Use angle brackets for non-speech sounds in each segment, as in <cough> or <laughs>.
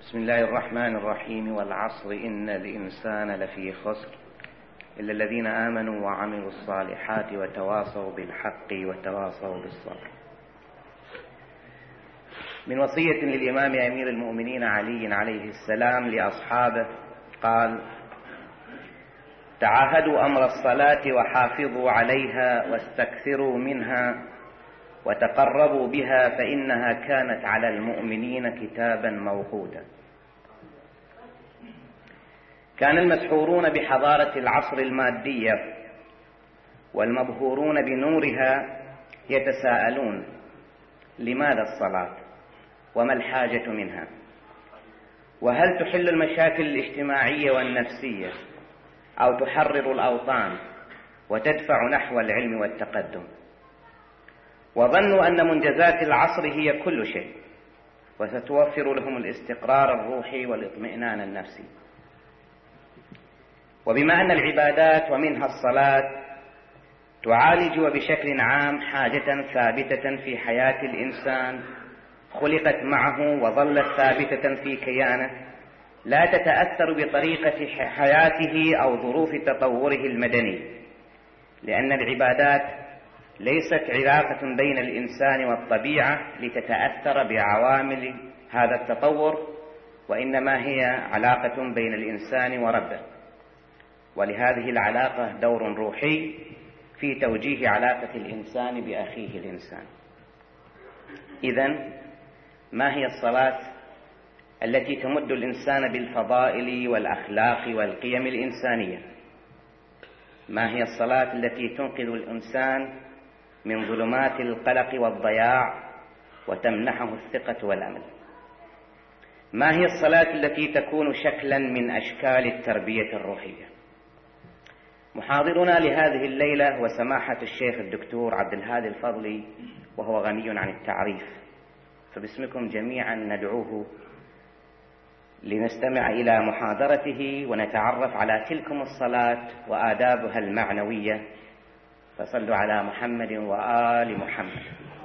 بسم الله الرحمن الرحيم والعصر إن الإنسان لفي خسر إلا الذين آمنوا وعملوا الصالحات وتواصوا بالحق وتواصوا بالصبر. من وصية للإمام أمير المؤمنين علي عليه السلام لأصحابه قال تعاهدوا أمر الصلاة وحافظوا عليها واستكثروا منها وتقربوا بها فإنها كانت على المؤمنين كتابا موقوتا. كان المسحورون بحضارة العصر المادية والمبهورون بنورها يتساءلون لماذا الصلاة؟ وما الحاجة منها؟ وهل تحل المشاكل الاجتماعية والنفسية أو تحرر الأوطان وتدفع نحو العلم والتقدم؟ وظنوا أن منجزات العصر هي كل شيء وستوفر لهم الاستقرار الروحي والاطمئنان النفسي. وبما أن العبادات ومنها الصلاة تعالج وبشكل عام حاجة ثابتة في حياة الإنسان خلقت معه وظلت ثابتة في كيانه لا تتأثر بطريقة حياته أو ظروف تطوره المدني. لأن العبادات ليست علاقة بين الإنسان والطبيعة لتتأثر بعوامل هذا التطور وإنما هي علاقة بين الإنسان وربه. ولهذه العلاقة دور روحي في توجيه علاقة الإنسان بأخيه الإنسان. إذا ما هي الصلاة التي تمد الإنسان بالفضائل والأخلاق والقيم الإنسانية؟ ما هي الصلاة التي تنقذ الإنسان من ظلمات القلق والضياع وتمنحه الثقة والأمل. ما هي الصلاة التي تكون شكلا من أشكال التربية الروحية؟ محاضرنا لهذه الليلة هو سماحة الشيخ الدكتور عبد الهادي الفضلي وهو غني عن التعريف. فباسمكم جميعا ندعوه لنستمع إلى محاضرته ونتعرف على تلكم الصلاة وآدابها المعنوية فصلوا على محمد وآل محمد.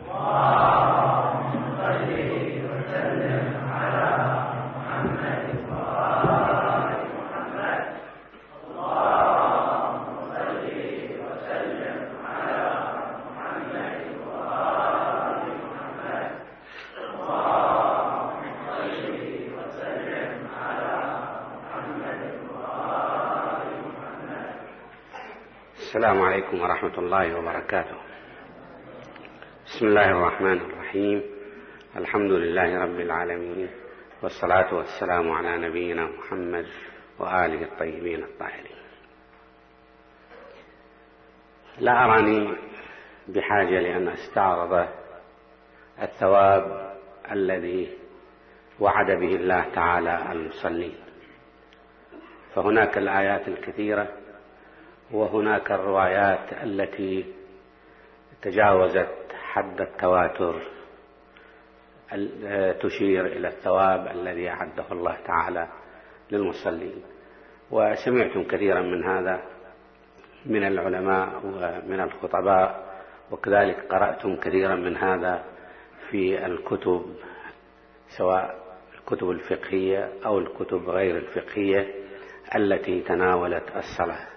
اللهم صل وسلم على محمد وآل محمد اللهم صل وسلم على محمد وآل محمد اللهم صل وسلم على محمد وآل محمد السلام عليكم ورحمة الله وبركاته. بسم الله الرحمن الرحيم. الحمد لله رب العالمين والصلاة والسلام على نبينا محمد وآله الطيبين الطاهرين. لا أراني بحاجة لأن أستعرض الثواب الذي وعد به الله تعالى المصلين. فهناك الآيات الكثيرة وهناك الروايات التي تجاوزت حد التواتر تشير إلى الثواب الذي أعده الله تعالى للمصلين. وسمعتم كثيرا من هذا من العلماء ومن الخطباء وكذلك قرأتم كثيرا من هذا في الكتب سواء الكتب الفقهية أو الكتب غير الفقهية التي تناولت الصلاة.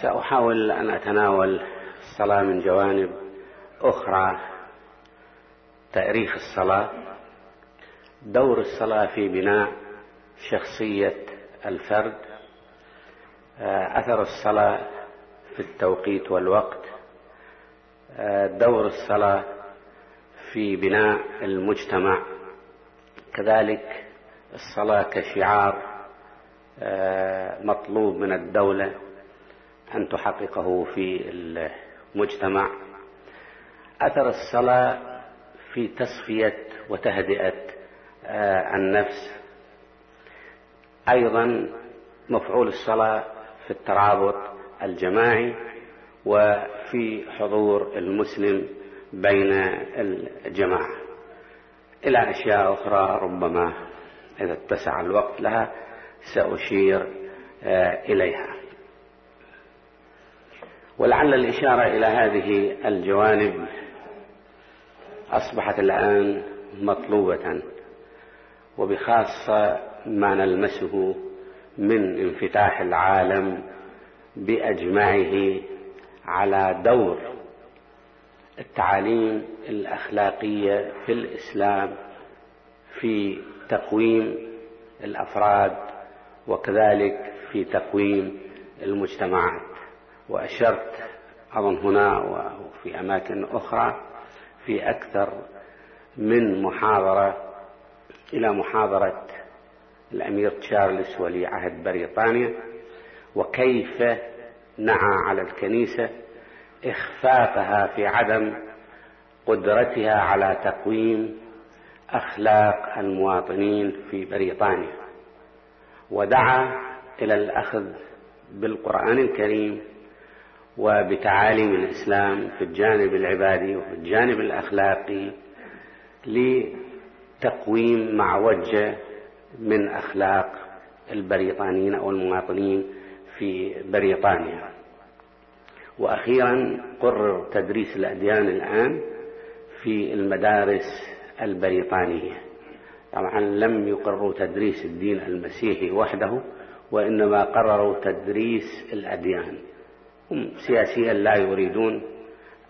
سأحاول أن أتناول الصلاة من جوانب أخرى. تأريخ الصلاة دور الصلاة في بناء شخصية الفرد أثر الصلاة في التوقيت والوقت دور الصلاة في بناء المجتمع. كذلك الصلاة كشعار مطلوب من الدولة. أن تحققه في المجتمع. أثر الصلاة في تصفية وتهدئة النفس. أيضا مفعول الصلاة في الترابط الجماعي وفي حضور المسلم بين الجماعة. إلى أشياء أخرى ربما إذا اتسع الوقت لها سأشير إليها. ولعل الإشارة إلى هذه الجوانب أصبحت الآن مطلوبة وبخاصة ما نلمسه من انفتاح العالم بأجمعه على دور التعاليم الأخلاقية في الإسلام في تقويم الأفراد وكذلك في تقويم المجتمعات. وأشرت أظن هنا وفي أماكن أخرى في أكثر من محاضرة إلى محاضرة الأمير تشارلز ولي عهد بريطانيا وكيف نعى على الكنيسة إخفاقها في عدم قدرتها على تقويم أخلاق المواطنين في بريطانيا. ودعا إلى الأخذ بالقرآن الكريم وبتعاليم الإسلام في الجانب العبادي وفي الجانب الأخلاقي لتقويم ما وجه من أخلاق البريطانيين أو المواطنين في بريطانيا. وأخيرا قرر تدريس الأديان الآن في المدارس البريطانية. طبعا لم يقرروا تدريس الدين المسيحي وحده وإنما قرروا تدريس الأديان. هم سياسيا لا يريدون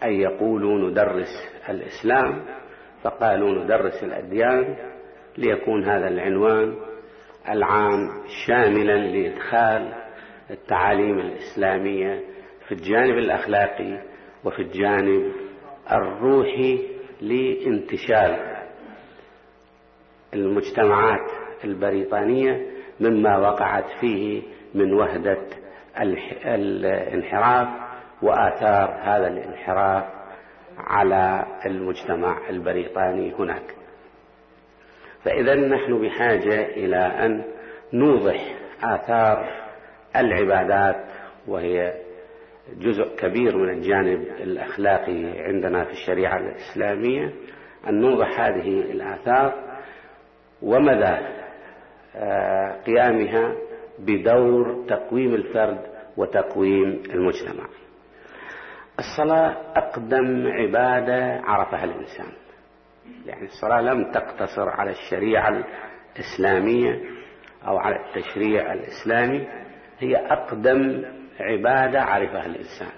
أن يقولوا ندرس الإسلام فقالوا ندرس الأديان ليكون هذا العنوان العام شاملا لإدخال التعاليم الإسلامية في الجانب الأخلاقي وفي الجانب الروحي لانتشال المجتمعات البريطانية مما وقعت فيه من وهدة الانحراف وآثار هذا الانحراف على المجتمع البريطاني هناك. فإذا نحن بحاجة إلى أن نوضح آثار العبادات وهي جزء كبير من الجانب الأخلاقي عندنا في الشريعة الإسلامية أن نوضح هذه الآثار ومدى آه، قيامها بدور تقويم الفرد وتقويم المجتمع. الصلاة أقدم عبادة عرفها الإنسان. يعني الصلاة لم تقتصر على الشريعة الإسلامية أو على التشريع الإسلامي هي أقدم عبادة عرفها الإنسان.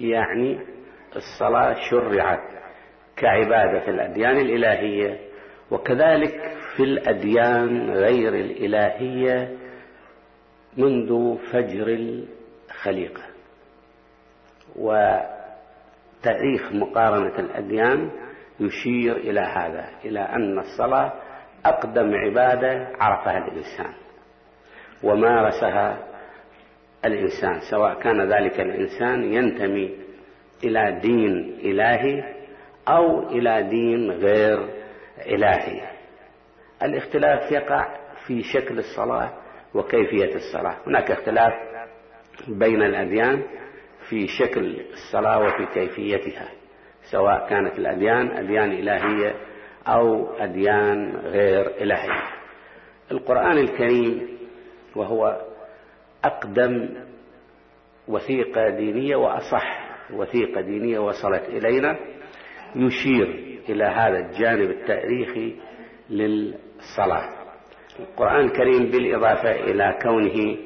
يعني الصلاة شرعت كعبادة في الأديان الإلهية وكذلك في الأديان غير الإلهية منذ فجر الخليقة. وتاريخ مقارنة الأديان يشير إلى هذا إلى أن الصلاة أقدم عبادة عرفها الإنسان ومارسها الإنسان سواء كان ذلك الإنسان ينتمي إلى دين إلهي أو إلى دين غير إلهي. الاختلاف يقع في شكل الصلاة وكيفية الصلاة. هناك اختلاف بين الأديان في شكل الصلاة وفي كيفيتها سواء كانت الأديان أديان إلهية أو أديان غير إلهية. القرآن الكريم وهو أقدم وثيقة دينية وأصح وثيقة دينية وصلت إلينا يشير إلى هذا الجانب التاريخي للصلاة. القرآن الكريم بالإضافة إلى كونه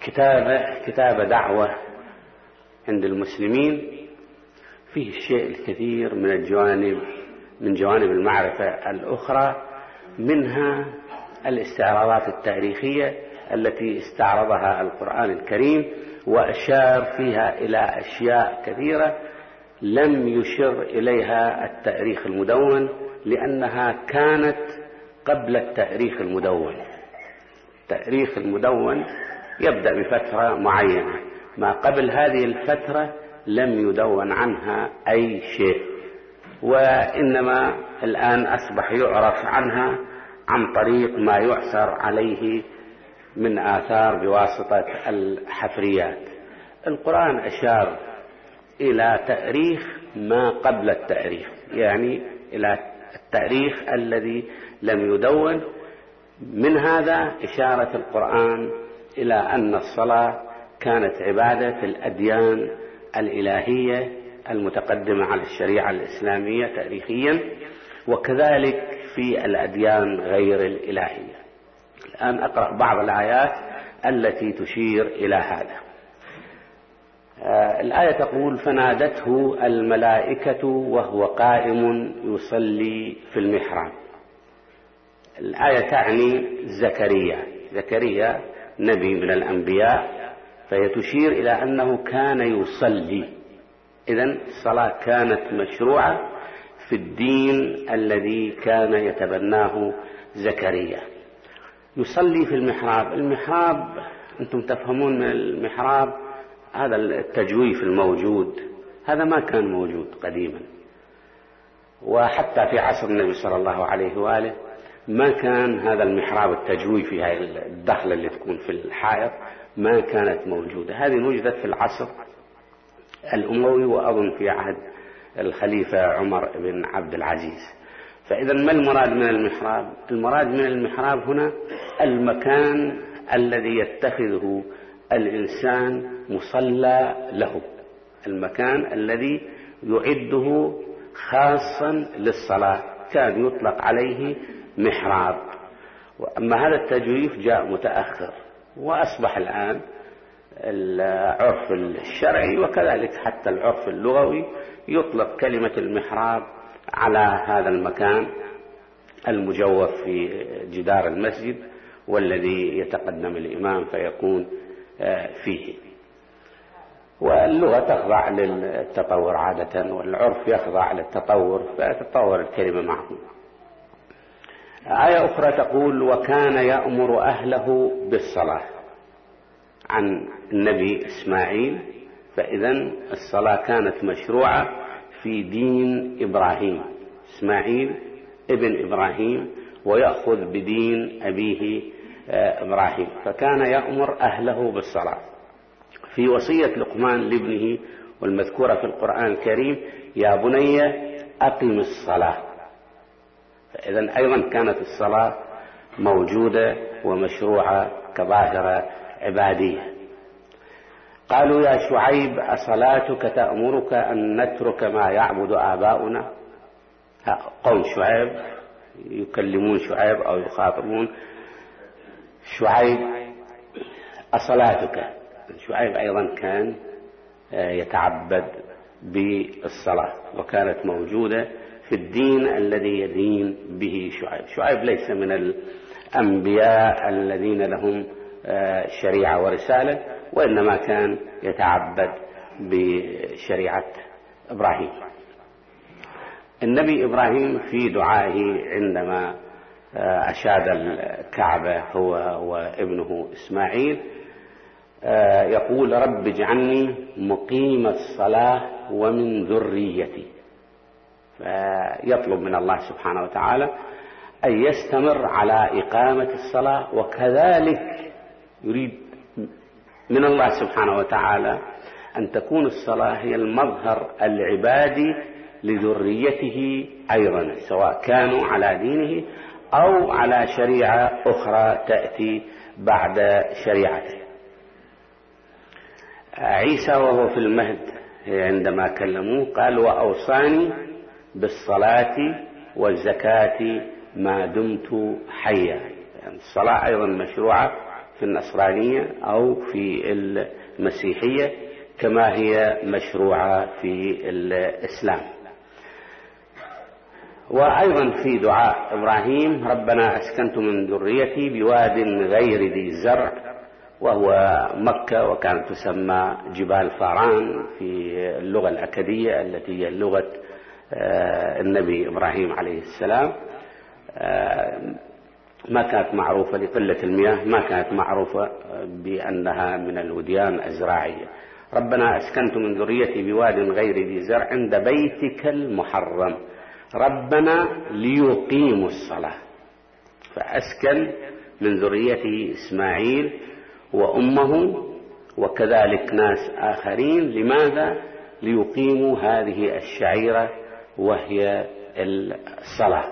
كتابة كتابة دعوة عند المسلمين. فيه الشيء الكثير من الجوانب من جوانب المعرفة الأخرى منها الاستعراضات التاريخية التي استعرضها القرآن الكريم وأشار فيها إلى أشياء كثيرة لم يشر إليها التاريخ المدون لأنها كانت قبل التاريخ المدون. التاريخ المدون يبدأ بفترة معينة. ما قبل هذه الفترة لم يدون عنها أي شيء وإنما الآن أصبح يعرف عنها عن طريق ما يعثر عليه من آثار بواسطة الحفريات. القرآن أشار إلى تأريخ ما قبل التأريخ يعني إلى التاريخ الذي لم يدون. من هذا إشارة القرآن إلى أن الصلاة كانت عبادة في الأديان الإلهية المتقدمة على الشريعة الإسلامية تاريخيا وكذلك في الأديان غير الإلهية. الآن أقرأ بعض الآيات التي تشير إلى هذا. آه، الآية تقول فنادته الملائكة وهو قائم يصلي في المحراب. الآية تعني زكريا. زكريا نبي من الأنبياء فهي تشير إلى أنه كان يصلي. إذا الصلاة كانت مشروعة في الدين الذي كان يتبناه زكريا. يصلي في المحراب. المحراب أنتم تفهمون من المحراب هذا التجويف الموجود هذا ما كان موجود قديما. وحتى في عصر النبي صلى الله عليه وآله ما كان هذا المحراب التجويفي هاي الدخلة اللي تكون في الحائط ما كانت موجودة. هذه وجدت في العصر الأموي وأظن في عهد الخليفة عمر بن عبد العزيز. فإذا ما المراد من المحراب؟ المراد من المحراب هنا المكان الذي يتخذه الإنسان مصلى له. المكان الذي يعده خاصا للصلاة. كان يطلق عليه محراب وأما هذا التجويف جاء متأخر وأصبح الآن العرف الشرعي وكذلك حتى العرف اللغوي يطلق كلمة المحراب على هذا المكان المجوف في جدار المسجد والذي يتقدم الإمام فيكون آه، فيه. واللغة تخضع للتطور عادة والعرف يخضع للتطور فتتطور الكلمة معه. آية أخرى تقول وكان يأمر أهله بالصلاة عن النبي إسماعيل فإذا الصلاة كانت مشروعة في دين إبراهيم. إسماعيل ابن إبراهيم ويأخذ بدين أبيه آه، إبراهيم. فكان يأمر أهله بالصلاة. في وصية لقمان لابنه والمذكورة في القرآن الكريم يا بني أقم الصلاة. فإذا أيضا كانت الصلاة موجودة ومشروعة كظاهرة عبادية. قالوا يا شعيب أصلاتك تأمرك أن نترك ما يعبد آباؤنا؟ قوم شعيب يكلمون شعيب أو يخاطبون. شعيب أصلاتك. شعيب أيضا كان آه، يتعبد بالصلاة وكانت موجودة في الدين الذي يدين به شعيب. شعيب ليس من الأنبياء الذين لهم آه، شريعة ورسالة وإنما كان يتعبد بشريعة إبراهيم. النبي إبراهيم في دعائه عندما آه، أشاد الكعبة هو وابنه إسماعيل آه، يقول رب اجعلني مقيم الصلاة ومن ذريتي. فيطلب من الله سبحانه وتعالى أن يستمر على إقامة الصلاة وكذلك يريد من الله سبحانه وتعالى أن تكون الصلاة هي المظهر العبادي لذريته أيضا سواء كانوا على دينه أو على شريعة أخرى تأتي بعد شريعته. عيسى وهو في المهد عندما كلموه قال وأوصاني بالصلاة والزكاة ما دمت حيا. يعني الصلاة أيضا مشروعة في النصرانية أو في المسيحية كما هي مشروعة في الإسلام. وأيضا في دعاء إبراهيم ربنا أسكنت من ذريتي بواد غير ذي زرع وهو مكة وكانت تسمى جبال فاران في اللغة الأكدية التي هي لغة النبي إبراهيم عليه السلام آه، ما كانت معروفة لقلة المياه ما كانت معروفة بأنها من الوديان الزراعية. ربنا أسكنت من ذريتي بواد غير ذي زرع عند بيتك المحرم. ربنا ليقيموا الصلاة. فأسكن من ذريته إسماعيل وأمه وكذلك ناس آخرين. لماذا؟ ليقيموا هذه الشعيرة وهي الصلاة.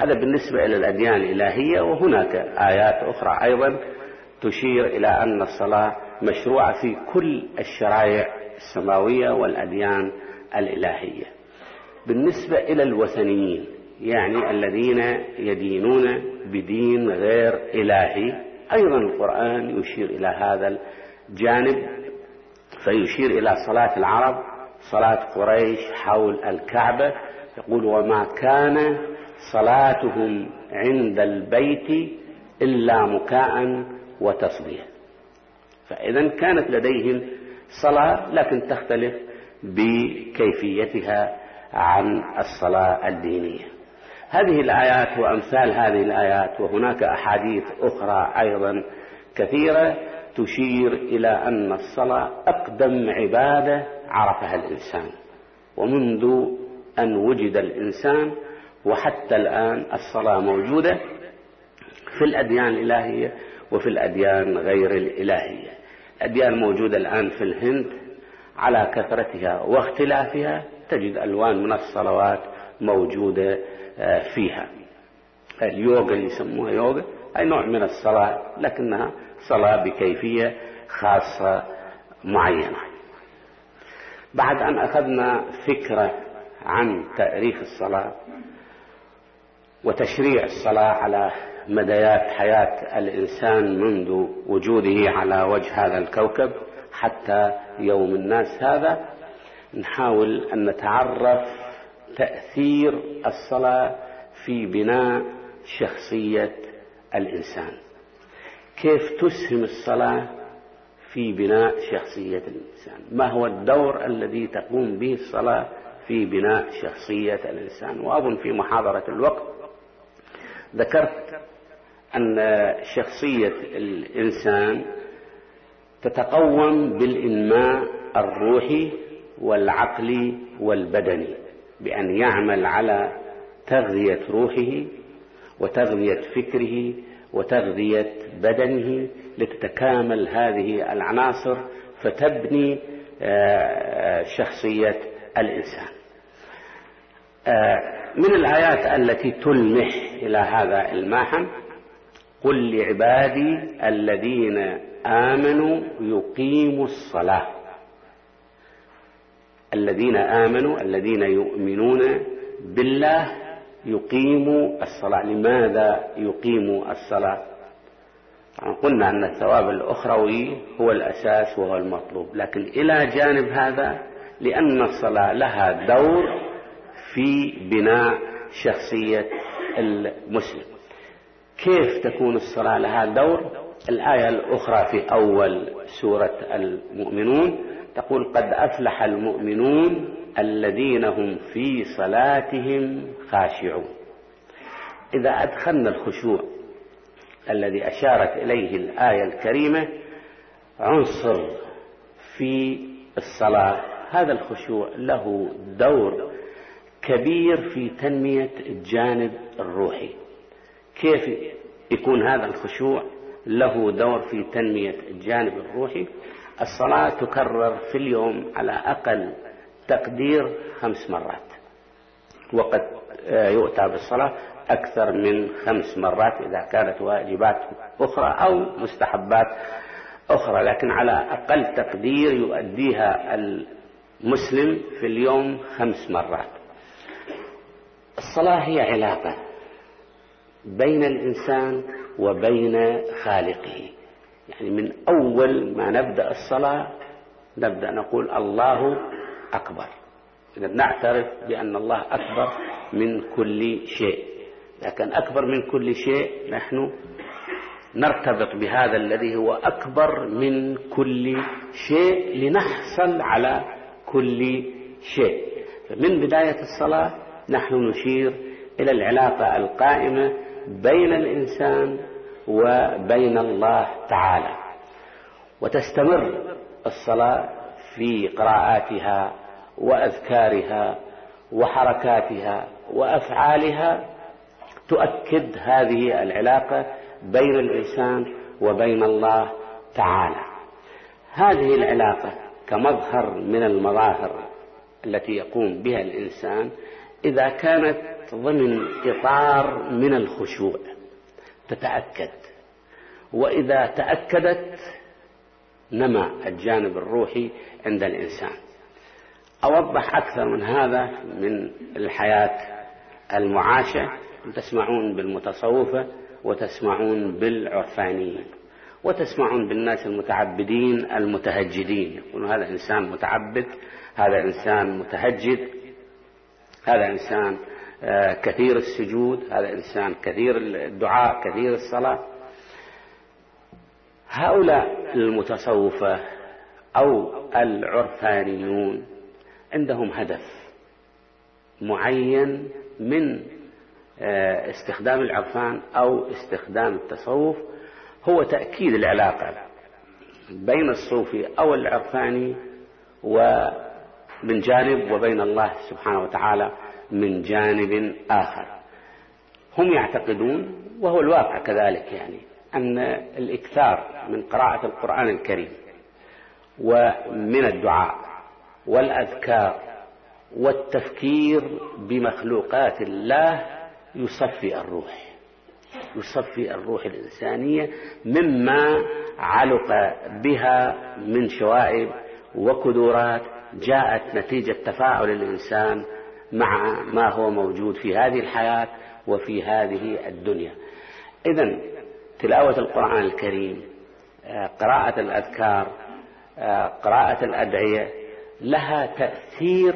هذا بالنسبة إلى الأديان الإلهية وهناك آيات أخرى أيضا تشير إلى أن الصلاة مشروعة في كل الشرائع السماوية والأديان الإلهية. بالنسبة إلى الوثنيين يعني الذين يدينون بدين غير إلهي أيضا القرآن يشير إلى هذا الجانب فيشير إلى صلاة العرب صلاة قريش حول الكعبة يقول وما كان صلاتهم عند البيت إلا مكاء وتصبيح. فإذا كانت لديهم صلاة لكن تختلف بكيفيتها عن الصلاة الدينية. هذه الآيات وأمثال هذه الآيات وهناك أحاديث أخرى أيضا كثيرة تشير إلى أن الصلاة أقدم عبادة عرفها الإنسان. ومنذ أن وجد الإنسان وحتى الآن الصلاة موجودة في الأديان الإلهية وفي الأديان غير الإلهية. الأديان موجودة الآن في الهند على كثرتها واختلافها تجد ألوان من الصلوات موجودة آه، فيها. اليوغا اللي يسموها يوغا أي نوع من الصلاة لكنها صلاة بكيفية خاصة معينة. بعد أن أخذنا فكرة عن تأريخ الصلاة وتشريع الصلاة على مديات حياة الإنسان منذ وجوده على وجه هذا الكوكب حتى يوم الناس هذا نحاول أن نتعرف تأثير الصلاة في بناء شخصية الإنسان. كيف تسهم الصلاة؟ في بناء شخصية الإنسان. ما هو الدور الذي تقوم به الصلاة في بناء شخصية الإنسان؟ وأظن في محاضرة الوقت ذكرت أن شخصية الإنسان تتقوم بالإنماء الروحي والعقلي والبدني بأن يعمل على تغذية روحه وتغذية فكره وتغذية بدنه لتتكامل هذه العناصر فتبني آه، شخصية الإنسان. آه، من الآيات التي تلمح إلى هذا الماحن قل لعبادي الذين آمنوا يقيموا الصلاة. الذين آمنوا الذين يؤمنون بالله يقيموا الصلاة. لماذا يقيموا الصلاة؟ قلنا أن الثواب الأخروي هو الأساس وهو المطلوب لكن إلى جانب هذا لأن الصلاة لها دور في بناء شخصية المسلم. كيف تكون الصلاة لها دور؟ الآية الأخرى في أول سورة المؤمنون تقول قد أفلح المؤمنون الذين هم في صلاتهم خاشعون إذا أدخلنا الخشوع الذي أشارت إليه الآية الكريمة عنصر في الصلاة. هذا الخشوع له دور كبير في تنمية الجانب الروحي. كيف يكون هذا الخشوع؟ له دور في تنمية الجانب الروحي. الصلاة تكرر في اليوم على أقل تقدير خمس مرات. وقد آه، يؤتى بالصلاة أكثر من خمس مرات إذا كانت واجبات أخرى أو مستحبات أخرى لكن على أقل تقدير يؤديها المسلم في اليوم خمس مرات. الصلاة هي علاقة بين الإنسان وبين خالقه. يعني من أول ما نبدأ الصلاة نبدأ نقول الله أكبر. نعترف بأن الله أكبر من كل شيء. لكن أكبر من كل شيء نحن نرتبط بهذا الذي هو أكبر من كل شيء لنحصل على كل شيء. فمن بداية الصلاة نحن نشير إلى العلاقة القائمة بين الإنسان وبين الله تعالى. وتستمر الصلاة في قراءاتها وأذكارها وحركاتها وأفعالها تؤكد هذه العلاقة بين الإنسان وبين الله تعالى. هذه العلاقة كمظهر من المظاهر التي يقوم بها الإنسان إذا كانت ضمن إطار من الخشوع تتأكد. وإذا تأكدت نما الجانب الروحي عند الإنسان. أوضح أكثر من هذا من الحياة المعاشة. تسمعون بالمتصوفة وتسمعون بالعرفانيين وتسمعون بالناس المتعبدين المتهجدين. يقولون هذا إنسان متعبد هذا إنسان متهجد هذا إنسان آه، كثير السجود هذا إنسان كثير الدعاء كثير الصلاة. هؤلاء المتصوفة أو العرفانيون عندهم هدف معين من استخدام العرفان أو استخدام التصوف هو تأكيد العلاقة بين الصوفي أو العرفاني ومن جانب وبين الله سبحانه وتعالى من جانب آخر. هم يعتقدون وهو الواقع كذلك يعني أن الإكثار من قراءة القرآن الكريم ومن الدعاء والأذكار والتفكير بمخلوقات الله يصفي الروح يصفي الروح الإنسانية مما علق بها من شوائب وكدورات جاءت نتيجة تفاعل الإنسان مع ما هو موجود في هذه الحياة وفي هذه الدنيا. إذا تلاوة القرآن الكريم آه، قراءة الأذكار آه، قراءة الأدعية لها تأثير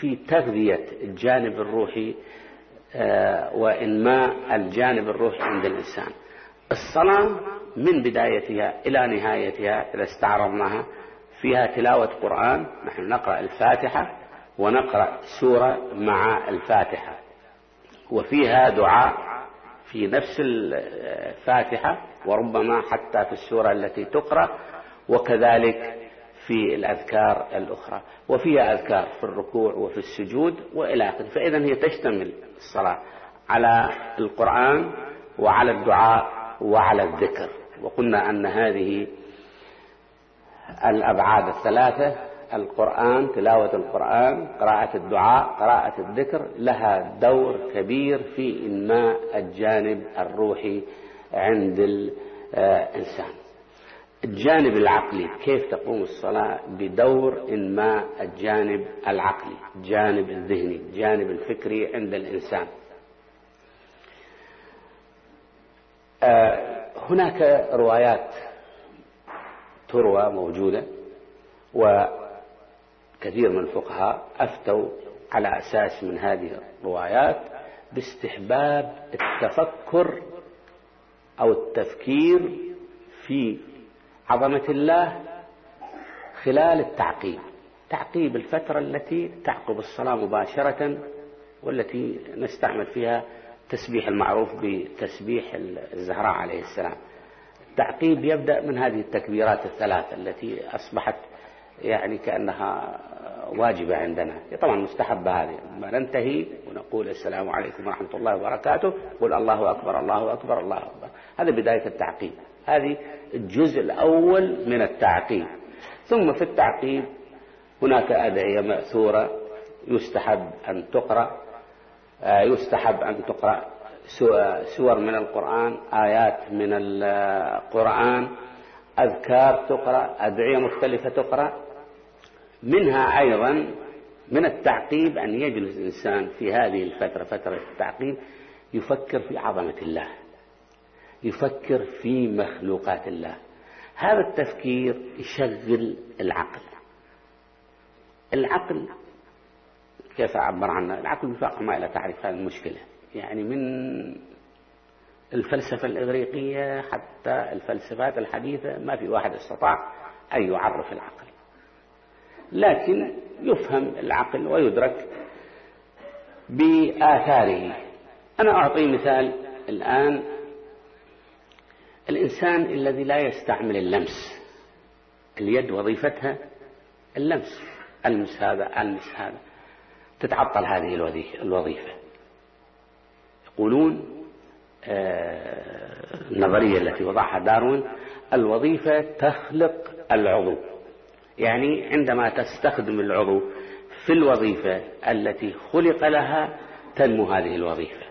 في تغذية الجانب الروحي وإنماء الجانب الروحي عند الإنسان. الصلاة من بدايتها إلى نهايتها إذا استعرضناها فيها تلاوة قرآن نحن نقرأ الفاتحة ونقرأ سورة مع الفاتحة. وفيها دعاء في نفس الفاتحة وربما حتى في السورة التي تقرأ وكذلك في الأذكار الأخرى وفيها أذكار في الركوع وفي السجود وإلى آخره. فإذا هي تشتمل الصلاة على القرآن وعلى الدعاء وعلى الذكر. وقلنا أن هذه الأبعاد الثلاثة القرآن تلاوة القرآن قراءة الدعاء قراءة الذكر لها دور كبير في إنماء الجانب الروحي عند الإنسان. الجانب العقلي. كيف تقوم الصلاة بدور إنماء الجانب العقلي الجانب الذهني الجانب الفكري عند الإنسان؟ آه، هناك روايات تروى موجودة وكثير من الفقهاء أفتوا على أساس من هذه الروايات باستحباب التفكر أو التفكير في عظمة الله خلال التعقيب. تعقيب الفترة التي تعقب الصلاة مباشرة والتي نستعمل فيها التسبيح المعروف بتسبيح الزهراء عليه السلام. التعقيب يبدأ من هذه التكبيرات الثلاثة التي أصبحت يعني كأنها واجبة عندنا. طبعا مستحبة هذه. ما ننتهي ونقول السلام عليكم ورحمة الله وبركاته. قل الله أكبر الله أكبر الله أكبر. هذا بداية التعقيب. هذه الجزء الأول من التعقيب ثم في التعقيب هناك أدعية مأثورة يستحب أن تقرأ آه، يستحب أن تقرأ سور من القرآن آيات من القرآن أذكار تقرأ أدعية مختلفة تقرأ. منها أيضا من التعقيب أن يجلس الإنسان في هذه الفترة فترة التعقيب يفكر في عظمة الله. يفكر في مخلوقات الله. هذا التفكير يشغل العقل. العقل كيف أعبر عنه؟ العقل بفاق ما إلى تعريف هذه المشكلة. يعني من الفلسفة الإغريقية حتى الفلسفات الحديثة ما في واحد استطاع أن يعرف العقل. لكن يفهم العقل ويدرك بآثاره. أنا أعطي مثال الآن الإنسان الذي لا يستعمل اللمس اليد وظيفتها اللمس ألمس هذا ألمس هذا. تتعطل هذه الوظيفة يقولون آه، النظرية التي وضعها داروين الوظيفة تخلق العضو. يعني عندما تستخدم العضو في الوظيفة التي خلق لها تنمو هذه الوظيفة.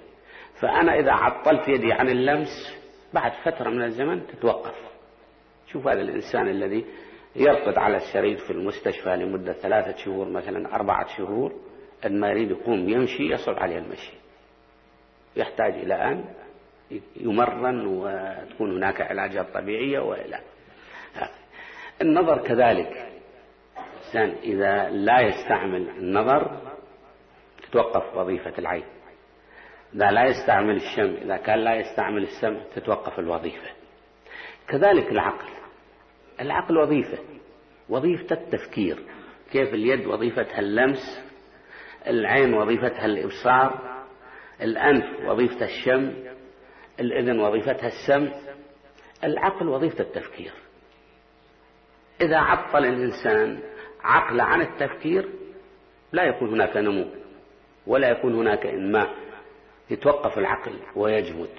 فأنا إذا عطلت يدي عن اللمس بعد فترة من الزمن تتوقف. شوف هذا الإنسان الذي يرقد على السرير في المستشفى لمدة ثلاثة شهور مثلا أربعة شهور عندما يريد يقوم يمشي يصعب عليه المشي. يحتاج إلى أن يمرن وتكون هناك علاجات طبيعية وإلى. النظر كذلك. الإنسان إذا لا يستعمل النظر تتوقف وظيفة العين. إذا لا يستعمل الشم إذا كان لا يستعمل السمع تتوقف الوظيفة. كذلك العقل. العقل وظيفة. وظيفة التفكير. كيف اليد وظيفتها اللمس العين وظيفتها الإبصار الأنف وظيفة الشم الإذن وظيفتها السمع العقل وظيفة التفكير. إذا عطل الإنسان عقل عن التفكير لا يكون هناك نمو ولا يكون هناك إنماء. يتوقف العقل ويجمد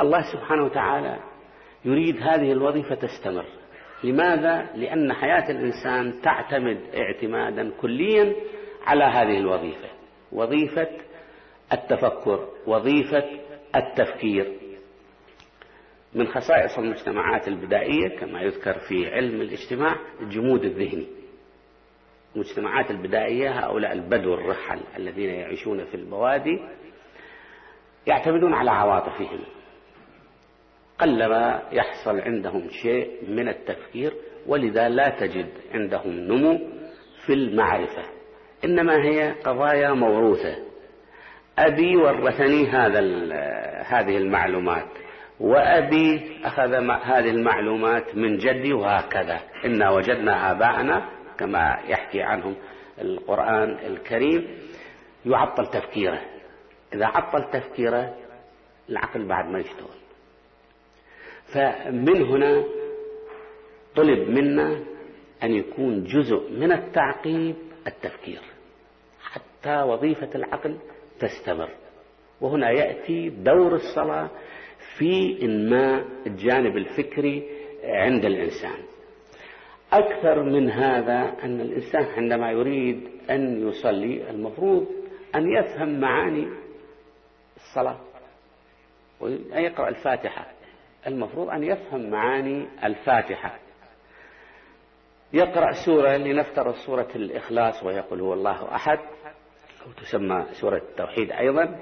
الله سبحانه وتعالى يريد هذه الوظيفة تستمر. لماذا؟ لأن حياة الإنسان تعتمد اعتمادا كليا على هذه الوظيفة. وظيفة التفكر وظيفة التفكير. من خصائص المجتمعات البدائية كما يذكر في علم الاجتماع الجمود الذهني. المجتمعات البدائية هؤلاء البدو الرحل الذين يعيشون في البوادي يعتمدون على عواطفهم. قلما يحصل عندهم شيء من التفكير ولذا لا تجد عندهم نمو في المعرفة. إنما هي قضايا موروثة. أبي ورثني هذا هذه المعلومات وأبي أخذ هذه المعلومات من جدي وهكذا. إنا وجدنا آباءنا كما يحكي عنهم القرآن الكريم يعطل تفكيره. إذا عطل تفكيره العقل بعد ما يشتغل. فمن هنا طلب منا أن يكون جزء من التعقيب التفكير حتى وظيفة العقل تستمر. وهنا يأتي دور الصلاة في إنماء الجانب الفكري عند الإنسان. أكثر من هذا أن الإنسان عندما يريد أن يصلي المفروض أن يفهم معاني الصلاة. وأن يقرأ الفاتحة. المفروض أن يفهم معاني الفاتحة. يقرأ سورة لنفترض سورة الإخلاص ويقول هو الله أحد أو تسمى سورة التوحيد أيضا.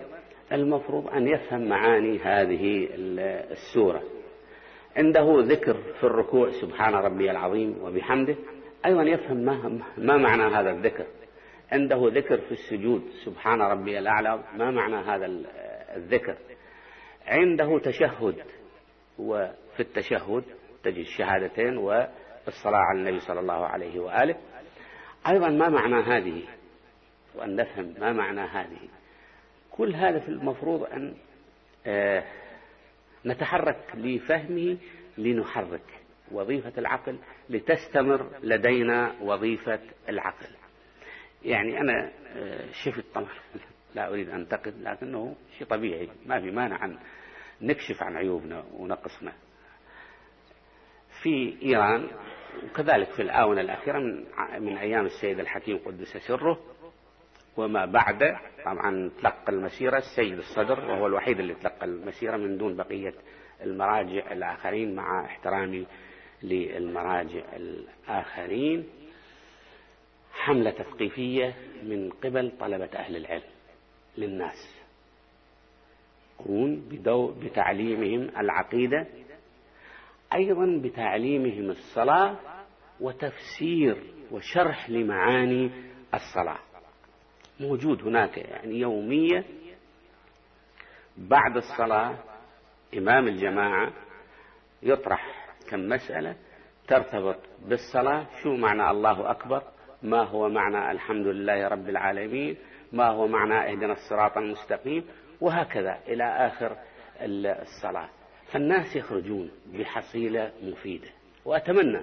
المفروض أن يفهم معاني هذه السورة. عنده ذكر في الركوع سبحان ربي العظيم وبحمده. أيضا يفهم ما, ما معنى هذا الذكر. عنده ذكر في السجود سبحان ربي الأعلى. ما معنى هذا الذكر. عنده تشهد وفي التشهد تجد الشهادتين والصلاة على النبي صلى الله عليه وآله. أيضا ما معنى هذه؟ وأن نفهم ما معنى هذه. كل هذا في المفروض أن آه نتحرك لفهمه لنحرك. وظيفة العقل لتستمر لدينا وظيفة العقل. يعني أنا آه، شفت طبعا لا أريد أن أنتقد لكنه شيء طبيعي ما في مانع أن نكشف عن عيوبنا ونقصنا. في إيران وكذلك في الآونة الأخيرة من, من أيام السيد الحكيم قدس سره وما بعد طبعا تلقى المسيرة السيد الصدر وهو الوحيد اللي تلقى المسيرة من دون بقية المراجع الآخرين مع احترامي للمراجع الآخرين. حملة تثقيفية من قبل طلبة أهل العلم. للناس. يقومون بتعليمهم العقيدة أيضا بتعليمهم الصلاة وتفسير وشرح لمعاني الصلاة. موجود هناك يعني يومية بعد الصلاة إمام الجماعة يطرح كم مسألة ترتبط بالصلاة شو معنى الله أكبر ما هو معنى الحمد لله رب العالمين ما هو معنى اهدنا الصراط المستقيم وهكذا إلى آخر الصلاة. فالناس يخرجون بحصيلة مفيدة وأتمنى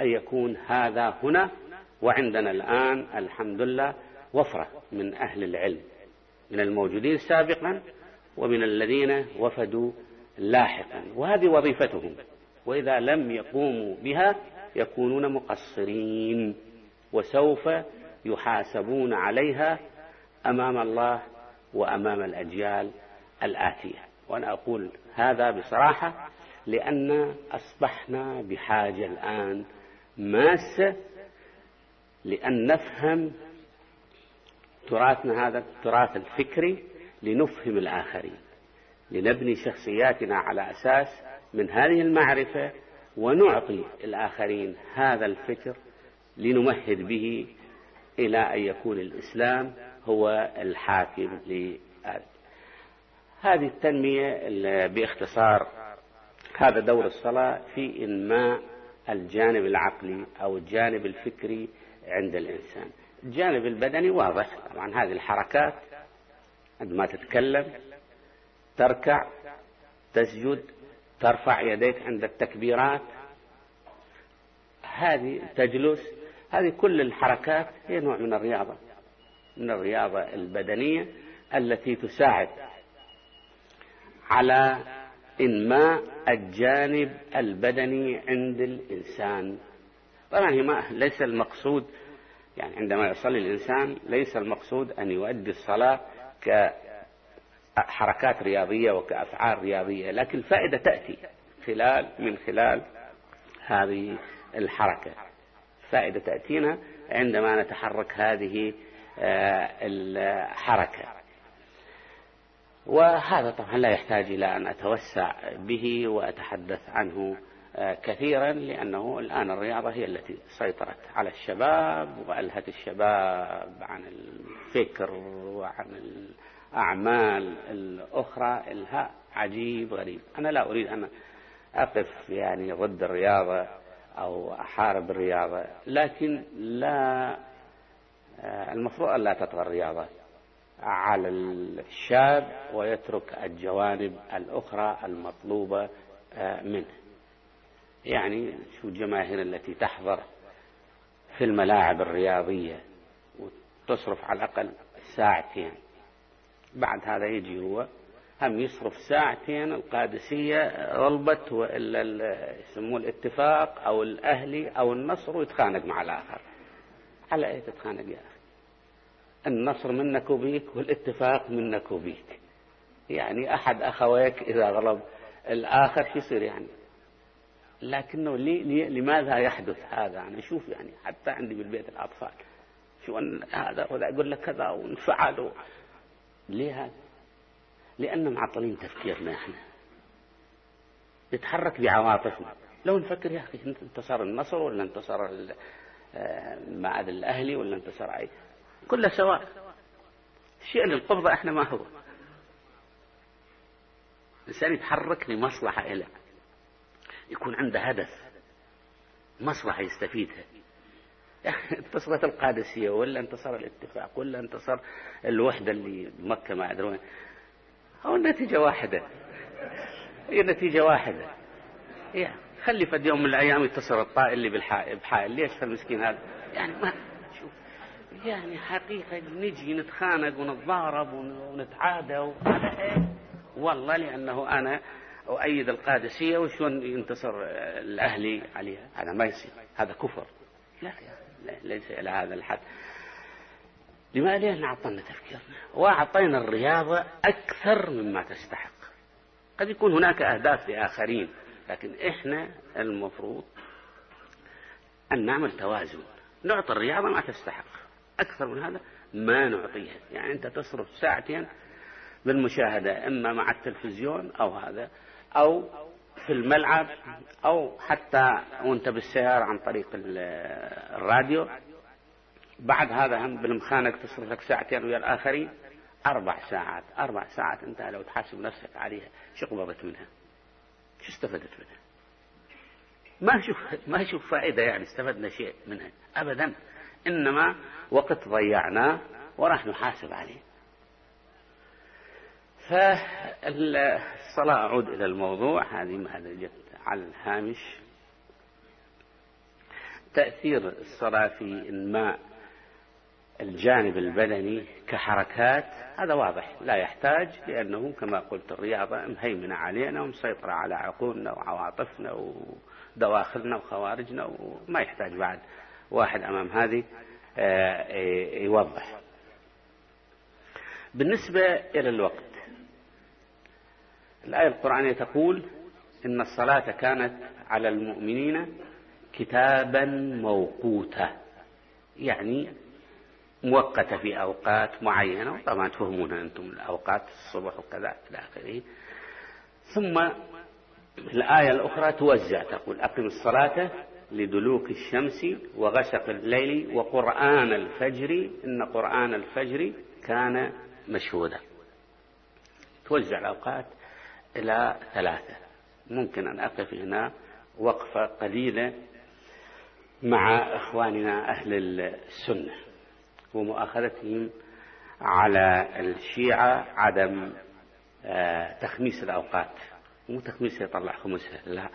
أن يكون هذا هنا وعندنا الآن الحمد لله وفرة من أهل العلم من الموجودين سابقا ومن الذين وفدوا لاحقا. وهذه وظيفتهم وإذا لم يقوموا بها يكونون مقصرين وسوف يحاسبون عليها أمام الله وأمام الأجيال الآتية. وأنا أقول هذا بصراحة لأن أصبحنا بحاجة الآن ماسة لأن نفهم تراثنا هذا التراث الفكري لنفهم الآخرين لنبني شخصياتنا على أساس من هذه المعرفة ونعطي الآخرين هذا الفكر لنمهد به إلى أن يكون الإسلام هو الحاكم هذه التنمية باختصار هذا دور الصلاة في إنماء الجانب العقلي أو الجانب الفكري عند الإنسان. الجانب البدني واضح. طبعا هذه الحركات عندما تتكلم تركع تسجد ترفع يديك عند التكبيرات. هذه تجلس. هذه كل الحركات هي نوع من الرياضة. من الرياضة البدنية التي تساعد على إنماء الجانب البدني عند الإنسان. طبعا هي ما ليس المقصود يعني عندما يصلي الإنسان ليس المقصود أن يؤدي الصلاة كحركات رياضية وكأفعال رياضية لكن الفائدة تأتي خلال من خلال هذه الحركة. فائدة تأتينا عندما نتحرك هذه الحركة. وهذا طبعا لا يحتاج إلى أن أتوسع به وأتحدث عنه آه، كثيرا لأنه الآن الرياضة هي التي سيطرت على الشباب وألهت الشباب عن الفكر وعن الأعمال الأخرى. إلهاء عجيب غريب. أنا لا أريد أن أقف يعني ضد الرياضة أو أحارب الرياضة لكن لا آه، المفروض أن لا تطغى الرياضة على الشاب ويترك الجوانب الأخرى المطلوبة آه، منه. يعني شو الجماهير التي تحضر في الملاعب الرياضية وتصرف على الأقل ساعتين. بعد هذا يجي هو هم يصرف ساعتين القادسية غلبت وإلا يسموه الاتفاق أو الأهلي أو النصر ويتخانق مع الآخر. على أي تتخانق يا أخي؟ النصر منك وبيك والاتفاق منك وبيك. يعني أحد أخويك إذا غلب الآخر شو يصير يعني؟ لكنه لي لي لماذا يحدث هذا؟ أنا أشوف يعني حتى عندي بالبيت الأطفال. شو أن هذا ولا أقول لك كذا وانفعل ليه هذا؟ لأن معطلين تفكيرنا إحنا. نتحرك بعواطفنا. لو نفكر يا أخي انتصر النصر ولا انتصر المعاد الأهلي ولا انتصر أي كله سواء. الشيء اللي القبضة إحنا ما هو. الإنسان يتحرك لمصلحة له يكون عنده هدف. مصلحة يستفيدها. <laughs> انتصرت القادسية ولا انتصر الاتفاق ولا انتصر الوحدة اللي بمكة ما أدري وين. هو النتيجة واحدة. هي النتيجة واحدة. يعني خلي فد يوم من الأيام يتصل الطائر اللي بالحائل بحائل. ليش المسكين هذا؟ يعني ما شوف يعني حقيقة نجي نتخانق ونتضارب ونتعادى وعلى إيه والله لأنه أنا أؤيد القادسية وشون ينتصر الأهلي عليها. هذا ما يصير. هذا كفر. لا, لا ليس إلى هذا الحد. لماذا لأن أعطينا تفكيرنا؟ وأعطينا الرياضة أكثر مما تستحق. قد يكون هناك أهداف لآخرين. لكن إحنا المفروض أن نعمل توازن. نعطي الرياضة ما تستحق. أكثر من هذا ما نعطيها. يعني أنت تصرف ساعتين بالمشاهدة إما مع التلفزيون أو هذا أو في الملعب أو حتى وأنت بالسيارة عن طريق الراديو. بعد هذا هم بالمخانق تصرف لك ساعتين ويا الآخرين أربع ساعات. أربع ساعات أنت لو تحاسب نفسك عليها شو قبضت منها؟ استفدت منها. ما شوف ما شوف فائدة يعني استفدنا شيء منها أبدا. إنما وقت ضيعناه وراح نحاسب عليه. فالصلاة أعود إلى الموضوع. هذه هذا جت على الهامش. تأثير الصلاة في إنماء الجانب البدني كحركات هذا واضح لا يحتاج لأنه كما قلت الرياضة مهيمنة علينا ومسيطرة على عقولنا وعواطفنا ودواخلنا وخوارجنا وما يحتاج بعد واحد أمام هذه آه، يوضح. بالنسبة إلى الوقت الآية القرآنية تقول إن الصلاة كانت على المؤمنين كتابا موقوتا يعني مؤقتة في أوقات معينة طبعا تفهمونها أنتم الأوقات الصبح وكذا إلى آخره. ثم الآية الأخرى توزع تقول أقم الصلاة لدلوك الشمس وغسق الليل وقرآن الفجر إن قرآن الفجر كان مشهودا. توزع الأوقات إلى ثلاثة. ممكن أن أقف هنا وقفة قليلة مع إخواننا أهل السنة. ومؤاخذتهم على الشيعة عدم آه، تخميس الأوقات. مو تخميسها يطلع خمسها لا.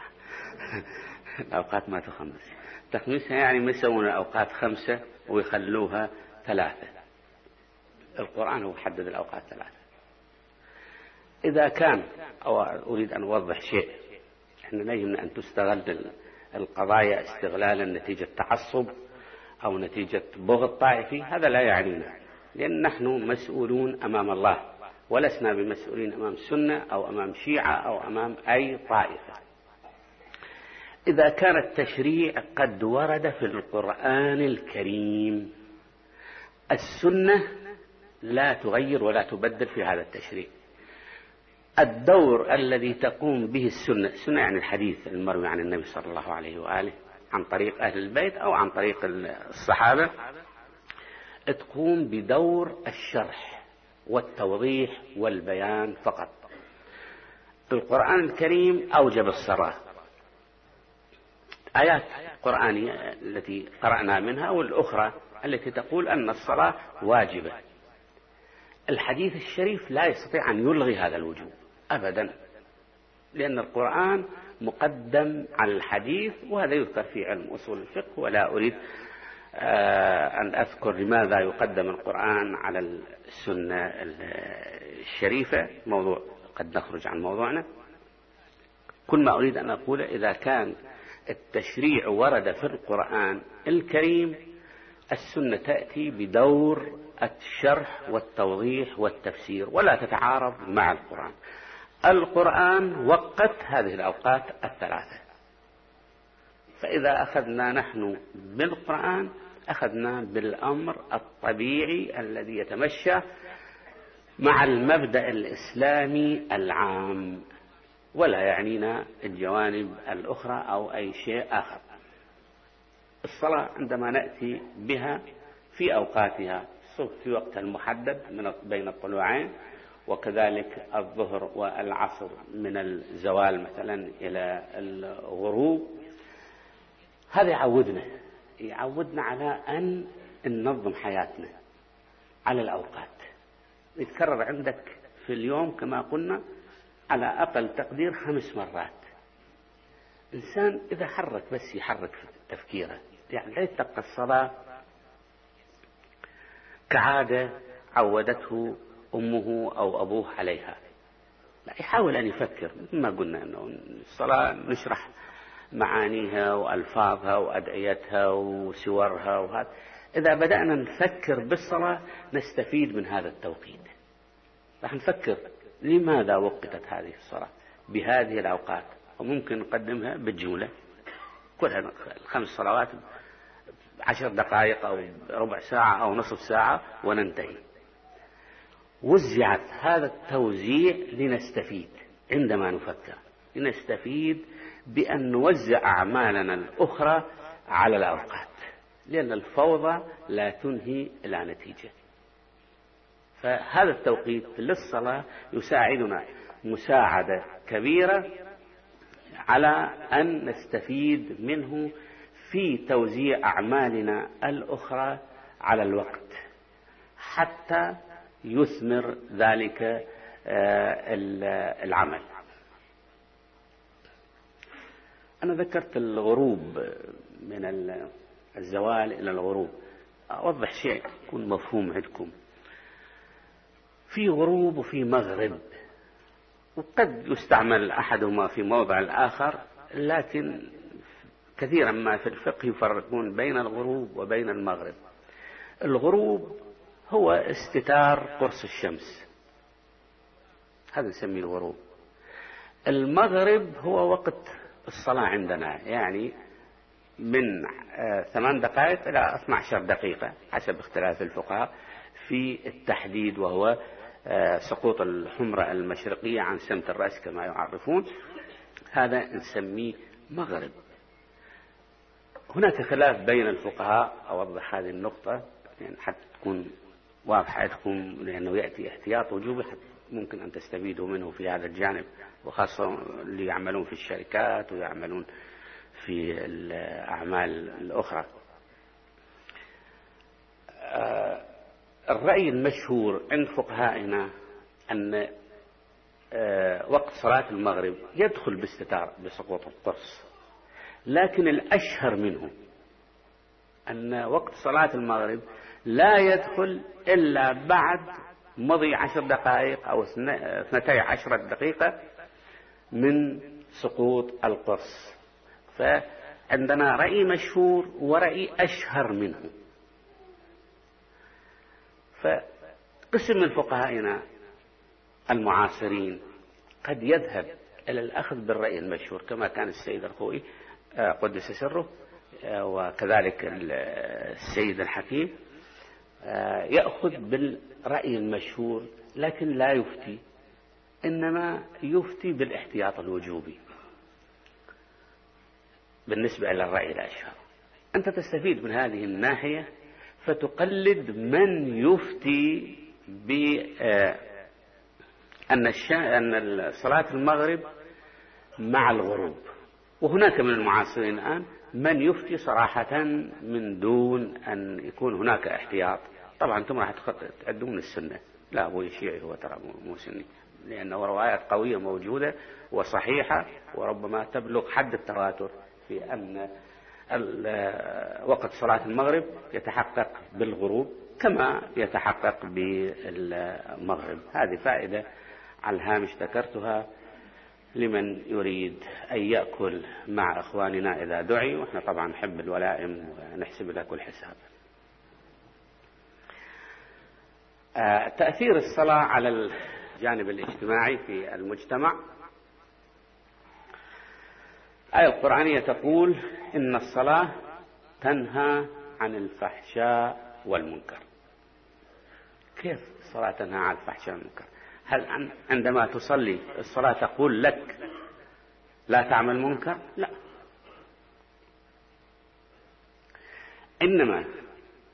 <laughs> الأوقات ما تخمس. تخميسها يعني ما يسوون الأوقات خمسة ويخلوها ثلاثة. القرآن هو حدد الأوقات ثلاثة. إذا كان أو أريد أن أوضح شيء إحنا لا يهمنا أن تستغل القضايا استغلالا نتيجة تعصب أو نتيجة بغض طائفي هذا لا يعنينا لأن نحن مسؤولون أمام الله ولسنا بمسؤولين أمام سنة أو أمام شيعة أو أمام أي طائفة. إذا كان التشريع قد ورد في القرآن الكريم السنة لا تغير ولا تبدل في هذا التشريع. الدور الذي تقوم به السنة السنة يعني الحديث المروي عن النبي صلى الله عليه وآله عن طريق أهل البيت أو عن طريق الصحابة تقوم بدور الشرح والتوضيح والبيان فقط. القرآن الكريم أوجب الصلاة آيات قرآنية التي قرأنا منها والأخرى التي تقول أن الصلاة واجبة. الحديث الشريف لا يستطيع أن يلغي هذا الوجوب أبدا لأن القرآن مقدم على الحديث وهذا يذكر في علم أصول الفقه ولا أريد آه، أن أذكر لماذا يقدم القرآن على السنة الشريفة. موضوع قد نخرج عن موضوعنا. كل ما أريد أن أقول إذا كان التشريع ورد في القرآن الكريم السنة تأتي بدور الشرح والتوضيح والتفسير ولا تتعارض مع القرآن. القرآن وقت هذه الأوقات الثلاثة. فإذا أخذنا نحن بالقرآن أخذنا بالأمر الطبيعي الذي يتمشى مع المبدأ الإسلامي العام ولا يعنينا الجوانب الأخرى أو أي شيء آخر. الصلاة عندما نأتي بها في أوقاتها في وقتها المحدد من بين الطلوعين وكذلك الظهر والعصر من الزوال مثلا إلى الغروب. هذا يعودنا يعودنا على أن ننظم حياتنا على الأوقات. يتكرر عندك في اليوم كما قلنا على أقل تقدير خمس مرات. إنسان إذا حرك بس يحرك تفكيره يعني لا يتلقى الصلاة كعادة عودته أمه أو أبوه عليها. لا يحاول أن يفكر ما قلنا أنه الصلاة نشرح معانيها وألفاظها وأدعيتها وسورها وهذا. إذا بدأنا نفكر بالصلاة نستفيد من هذا التوقيت. راح نفكر لماذا وقتت هذه الصلاة بهذه الأوقات؟ وممكن نقدمها بالجملة كلها الخمس صلوات عشر دقائق أو ربع ساعة أو نصف ساعة وننتهي. وزعت هذا التوزيع لنستفيد عندما نفكر لنستفيد بأن نوزع أعمالنا الأخرى على الأوقات لأن الفوضى لا تنهي إلى نتيجة. فهذا التوقيت للصلاة يساعدنا مساعدة كبيرة على أن نستفيد منه في توزيع أعمالنا الأخرى على الوقت حتى يثمر ذلك آه، العمل. أنا ذكرت الغروب من الزوال إلى الغروب. أوضح شيء يكون مفهوم عندكم. في غروب وفي مغرب وقد يستعمل أحدهما في موضع الآخر لكن كثيرا ما في الفقه يفرقون بين الغروب وبين المغرب. الغروب هو استتار قرص الشمس. هذا نسميه الغروب. المغرب هو وقت الصلاة عندنا يعني من آه، ثمان دقائق إلى 12 دقيقة حسب اختلاف الفقهاء في التحديد وهو آه، سقوط الحمرة المشرقية عن سمت الرأس كما يعرفون. هذا نسميه مغرب. هناك خلاف بين الفقهاء أوضح هذه النقطة يعني حتى تكون واضحة لكم لأنه يأتي احتياط وجوبي ممكن أن تستفيدوا منه في هذا الجانب وخاصة اللي يعملون في الشركات ويعملون في الأعمال الأخرى. آه، الرأي المشهور عند فقهائنا أن آه، وقت صلاة المغرب يدخل باستتار بسقوط القرص. لكن الأشهر منه أن وقت صلاة المغرب لا يدخل إلا بعد مضي عشر دقائق أو اثنتي عشرة دقيقة من سقوط القرص. فعندنا رأي مشهور ورأي أشهر منه. فقسم من فقهائنا المعاصرين. قد يذهب إلى الأخذ بالرأي المشهور كما كان السيد الخوئي آه، قدس سره آه، وكذلك السيد الحكيم. يأخذ بالرأي المشهور لكن لا يفتي إنما يفتي بالاحتياط الوجوبي. بالنسبة إلى الرأي الأشهر. أنت تستفيد من هذه الناحية فتقلد من يفتي بأن أن صلاة المغرب مع الغروب. وهناك من المعاصرين الآن من يفتي صراحة من دون أن يكون هناك احتياط. طبعا أنتم راح تعدون السنة. لا أبوي شيعي هو ترى مو سني. لأنه روايات قوية موجودة وصحيحة وربما تبلغ حد التواتر في أن وقت صلاة المغرب يتحقق بالغروب كما يتحقق بالمغرب. هذه فائدة على الهامش ذكرتها لمن يريد أن يأكل مع إخواننا إذا دعي. وإحنا طبعا نحب الولائم ونحسب لها كل تأثير الصلاة على الجانب الاجتماعي في المجتمع. الآية القرآنية تقول إن الصلاة تنهى عن الفحشاء والمنكر. كيف الصلاة تنهى عن الفحشاء والمنكر؟ هل عندما تصلي الصلاة تقول لك لا تعمل منكر؟ لا. إنما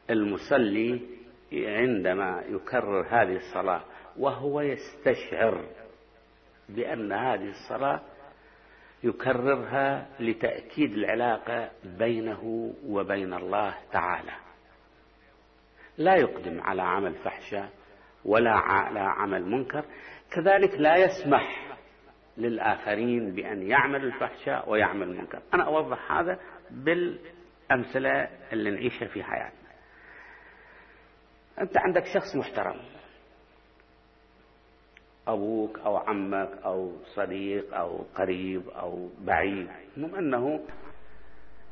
المصلي عندما يكرر هذه الصلاة وهو يستشعر بأن هذه الصلاة يكررها لتأكيد العلاقة بينه وبين الله تعالى. لا يقدم على عمل فحشاء ولا على عمل منكر كذلك لا يسمح للآخرين بأن يعملوا الفحشاء ويعمل المنكر. أنا أوضح هذا بالأمثلة اللي نعيشها في حياتنا. أنت عندك شخص محترم. أبوك أو عمك أو صديق أو قريب أو بعيد. المهم أنه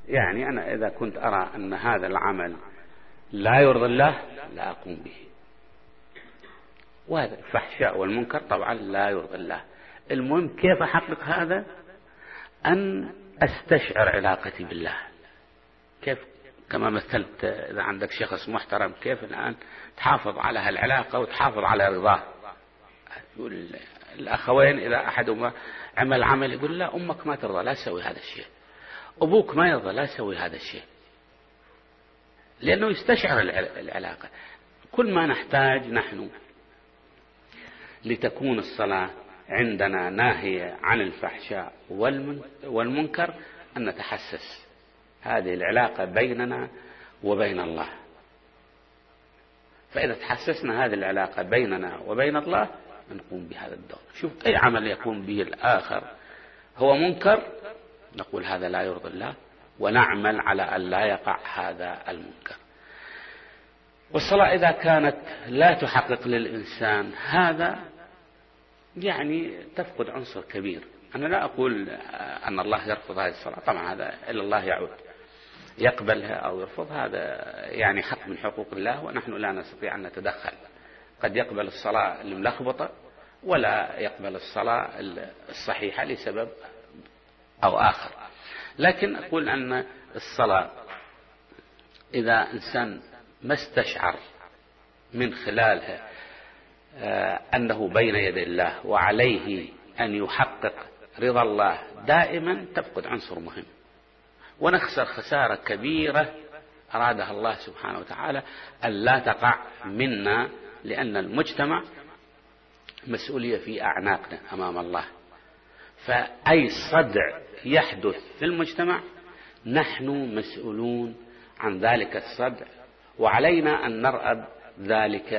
يعني أنا إذا كنت أرى أن هذا العمل لا يرضي الله لا أقوم به. وهذا الفحشاء والمنكر طبعا لا يرضي الله. المهم كيف أحقق هذا؟ أن أستشعر علاقتي بالله. كيف كما مثلت إذا عندك شخص محترم كيف الآن تحافظ على هالعلاقة وتحافظ على رضاه؟ يقول الأخوين إذا أحدهما عمل عمل يقول لا أمك ما ترضى لا تسوي هذا الشيء. أبوك ما يرضى لا تسوي هذا الشيء. لأنه يستشعر العلاقة. كل ما نحتاج نحن لتكون الصلاة عندنا ناهية عن الفحشاء والمنكر أن نتحسس. هذه العلاقة بيننا وبين الله. فإذا تحسسنا هذه العلاقة بيننا وبين الله نقوم بهذا الدور. شوف أي عمل يقوم به الآخر. هو منكر؟ نقول هذا لا يرضي الله ونعمل على أن لا يقع هذا المنكر. والصلاة إذا كانت لا تحقق للإنسان هذا يعني تفقد عنصر كبير. أنا لا أقول أن الله يرفض هذه الصلاة طبعا هذا إلى الله يعود. يقبلها أو يرفض هذا يعني حق من حقوق الله ونحن لا نستطيع أن نتدخل. قد يقبل الصلاة الملخبطة ولا يقبل الصلاة الصحيحة لسبب أو آخر. لكن أقول أن الصلاة إذا إنسان ما استشعر من خلالها آه، أنه بين يدي الله وعليه أن يحقق رضا الله دائما تفقد عنصر مهم. ونخسر خسارة كبيرة أرادها الله سبحانه وتعالى أن لا تقع منا لأن المجتمع مسؤولية في أعناقنا أمام الله. فأي صدع يحدث في المجتمع نحن مسؤولون عن ذلك الصدع وعلينا أن نرأب ذلك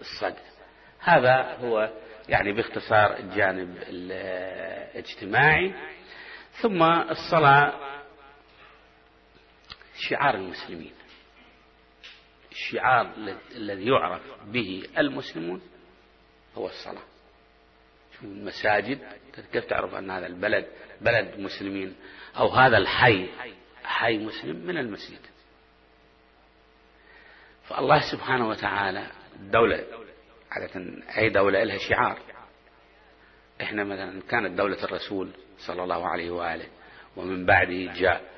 الصدع. هذا هو يعني باختصار الجانب الاجتماعي. ثم الصلاة شعار المسلمين. الشعار الذي يعرف به المسلمون هو الصلاة. المساجد كيف تعرف أن هذا البلد بلد مسلمين أو هذا الحي حي مسلم من المسجد؟ فالله سبحانه وتعالى الدولة عادة أي دولة لها شعار. إحنا مثلا كانت دولة الرسول صلى الله عليه وآله ومن بعده جاء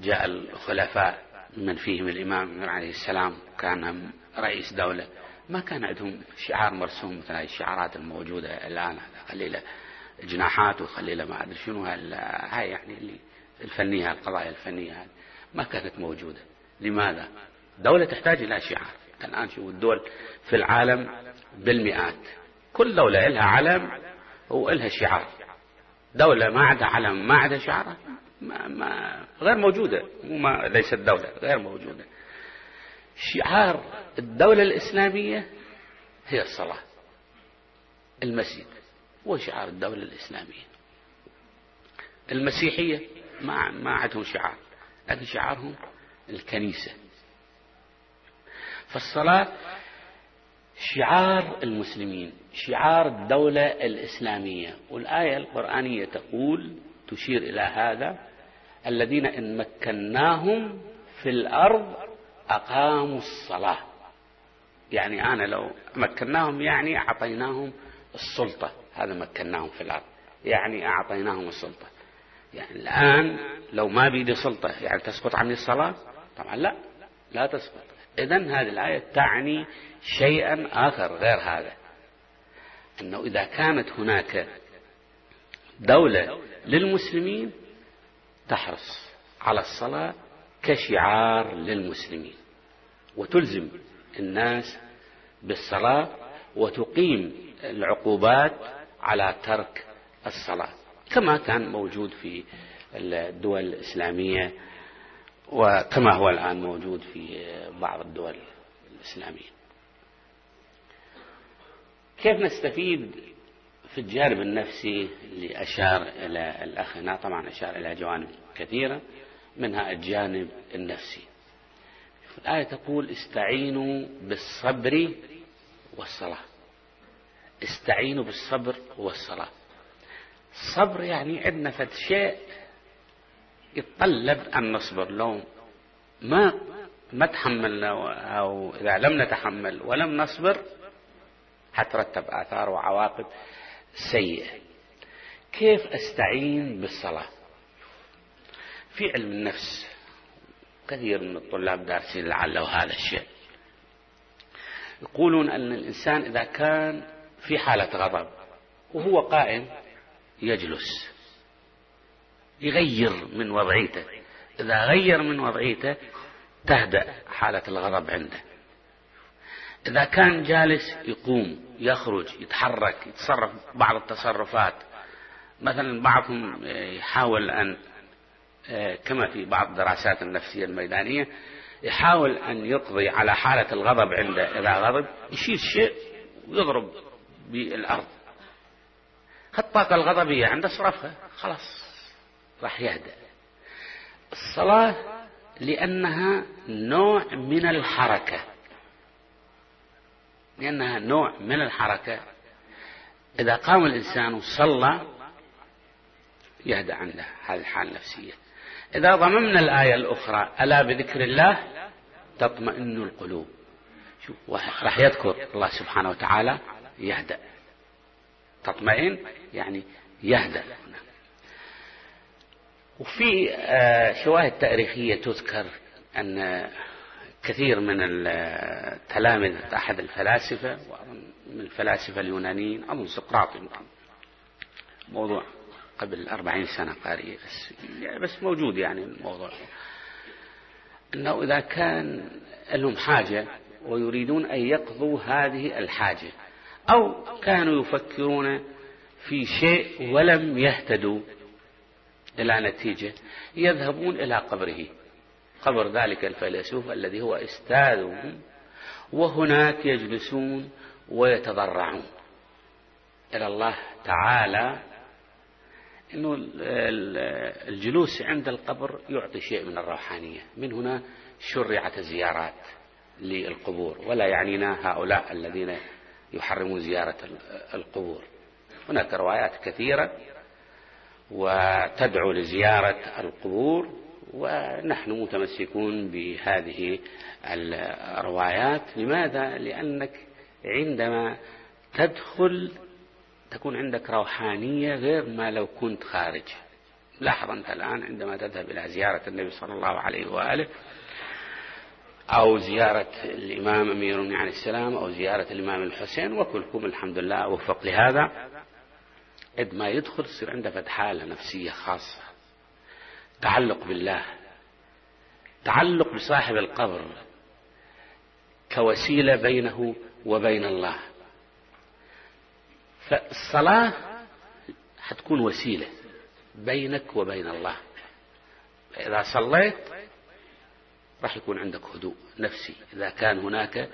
جاء الخلفاء من فيهم الإمام عليه السلام كان رئيس دولة. ما كان عندهم شعار مرسوم مثل هذه الشعارات الموجودة الآن خليله جناحات وخليله ما أدري شنو هاي يعني اللي الفنية القضايا الفنية ما كانت موجودة. لماذا؟ دولة تحتاج إلى شعار. الآن شوفوا الدول في العالم بالمئات. كل دولة لها علم ولها شعار. دولة ما عندها علم ما عندها شعار. ما ما غير موجودة. ما ليست دولة غير موجودة. شعار الدولة الإسلامية هي الصلاة المسجد هو شعار الدولة الإسلامية. المسيحية ما ما عندهم شعار لكن شعارهم الكنيسة. فالصلاة شعار المسلمين شعار الدولة الإسلامية. والآية القرآنية تقول تشير إلى هذا. الذين إن مكناهم في الأرض أقاموا الصلاة. يعني أنا لو مكناهم يعني أعطيناهم السلطة. هذا مكناهم في الأرض. يعني أعطيناهم السلطة. يعني الآن لو ما بيدي سلطة يعني تسقط عني الصلاة؟ طبعا لا. لا تسقط. إذا هذه الآية تعني شيئا آخر غير هذا. أنه إذا كانت هناك دولة للمسلمين تحرص على الصلاة كشعار للمسلمين وتلزم الناس بالصلاة وتقيم العقوبات على ترك الصلاة كما كان موجود في الدول الإسلامية وكما هو الآن موجود في بعض الدول الإسلامية. كيف نستفيد في الجانب النفسي اللي أشار إلى الأخ هنا طبعا أشار إلى جوانب كثيرة منها الجانب النفسي. الآية تقول استعينوا بالصبر والصلاة. استعينوا بالصبر والصلاة. الصبر يعني عندنا فد شيء يتطلب أن نصبر. لو ما ما تحملنا أو إذا لم نتحمل ولم نصبر حترتب آثار وعواقب. سيئة. كيف أستعين بالصلاة؟ في علم النفس كثير من الطلاب دارسين لعله هذا الشيء. يقولون أن الإنسان إذا كان في حالة غضب وهو قائم يجلس يغير من وضعيته. إذا غير من وضعيته تهدأ حالة الغضب عنده. إذا كان جالس يقوم يخرج يتحرك يتصرف بعض التصرفات مثلا بعضهم يحاول أن كما في بعض الدراسات النفسية الميدانية يحاول أن يقضي على حالة الغضب عنده إذا غضب يشيل شيء ويضرب بالأرض. الطاقة الغضبية عنده صرفها خلاص راح يهدأ. الصلاة لأنها نوع من الحركة. لأنها نوع من الحركة إذا قام الإنسان وصلى يهدأ عنده هذه الحالة النفسية. إذا ضممنا الآية الأخرى ألا بذكر الله؟ تطمئن القلوب. شوف راح يذكر الله سبحانه وتعالى يهدأ. تطمئن يعني يهدأ. وفي آه، شواهد تاريخية تذكر أن كثير من التلامذة أحد الفلاسفة من الفلاسفة اليونانيين أظن سقراط يمكن. موضوع قبل أربعين سنة قاري بس, يعني بس موجود يعني الموضوع. أنه إذا كان لهم حاجة ويريدون أن يقضوا هذه الحاجة أو كانوا يفكرون في شيء ولم يهتدوا إلى نتيجة يذهبون إلى قبره. قبر ذلك الفيلسوف الذي هو استاذهم وهناك يجلسون ويتضرعون. إلى الله تعالى أنه الجلوس عند القبر يعطي شيء من الروحانية. من هنا شرعت الزيارات للقبور ولا يعنينا هؤلاء الذين يحرمون زيارة القبور. هناك روايات كثيرة وتدعو لزيارة القبور. ونحن متمسكون بهذه الروايات. لماذا؟ لأنك عندما تدخل تكون عندك روحانية غير ما لو كنت خارج لاحظ أنت الآن عندما تذهب إلى زيارة النبي صلى الله عليه وآله أو زيارة الإمام أمير المؤمنين عليه السلام أو زيارة الإمام الحسين وكلكم الحمد لله وفق لهذا. عند ما يدخل يصير عنده فتحالة نفسية خاصة. تعلق بالله تعلق بصاحب القبر كوسيلة بينه وبين الله. فالصلاة حتكون وسيلة بينك وبين الله. إذا صليت راح يكون عندك هدوء نفسي. إذا كان هناك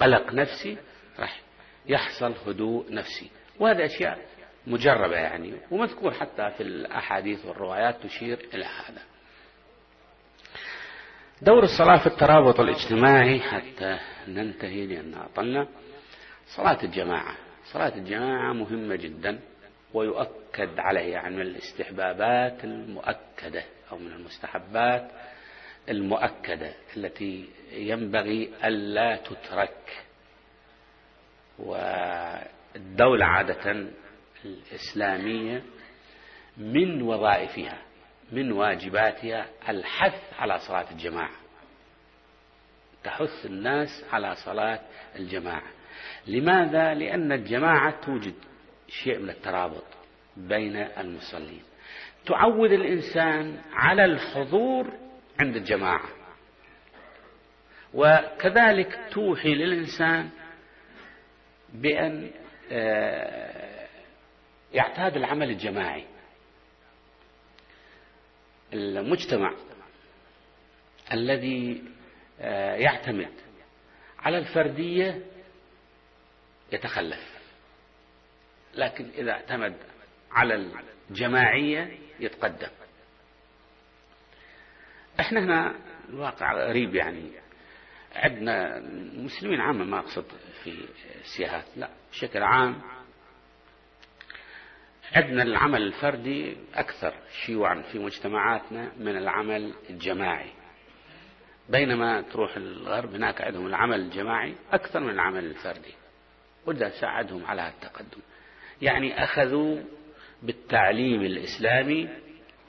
قلق نفسي راح يحصل هدوء نفسي. وهذه أشياء مجربة يعني ومذكور حتى في الأحاديث والروايات تشير إلى هذا. دور الصلاة في الترابط الاجتماعي حتى ننتهي لأن أطلنا صلاة الجماعة. صلاة الجماعة مهمة جدا ويؤكد عليه يعني من الاستحبابات المؤكدة أو من المستحبات المؤكدة التي ينبغي ألا تترك. والدولة عادة الإسلامية من وظائفها من واجباتها الحث على صلاة الجماعة. تحث الناس على صلاة الجماعة. لماذا؟ لأن الجماعة توجد شيء من الترابط بين المصلين. تعود الإنسان على الحضور عند الجماعة. وكذلك توحي للإنسان بأن آه، يعتاد العمل الجماعي. المجتمع الذي آه، يعتمد على الفردية يتخلف. لكن إذا اعتمد على الجماعية يتقدم. إحنا هنا الواقع غريب يعني. عندنا مسلمين عامة ما أقصد في السياحات لا بشكل عام عندنا العمل الفردي أكثر شيوعا في مجتمعاتنا من العمل الجماعي. بينما تروح الغرب هناك عندهم العمل الجماعي أكثر من العمل الفردي. وده ساعدهم على التقدم. يعني أخذوا بالتعليم الإسلامي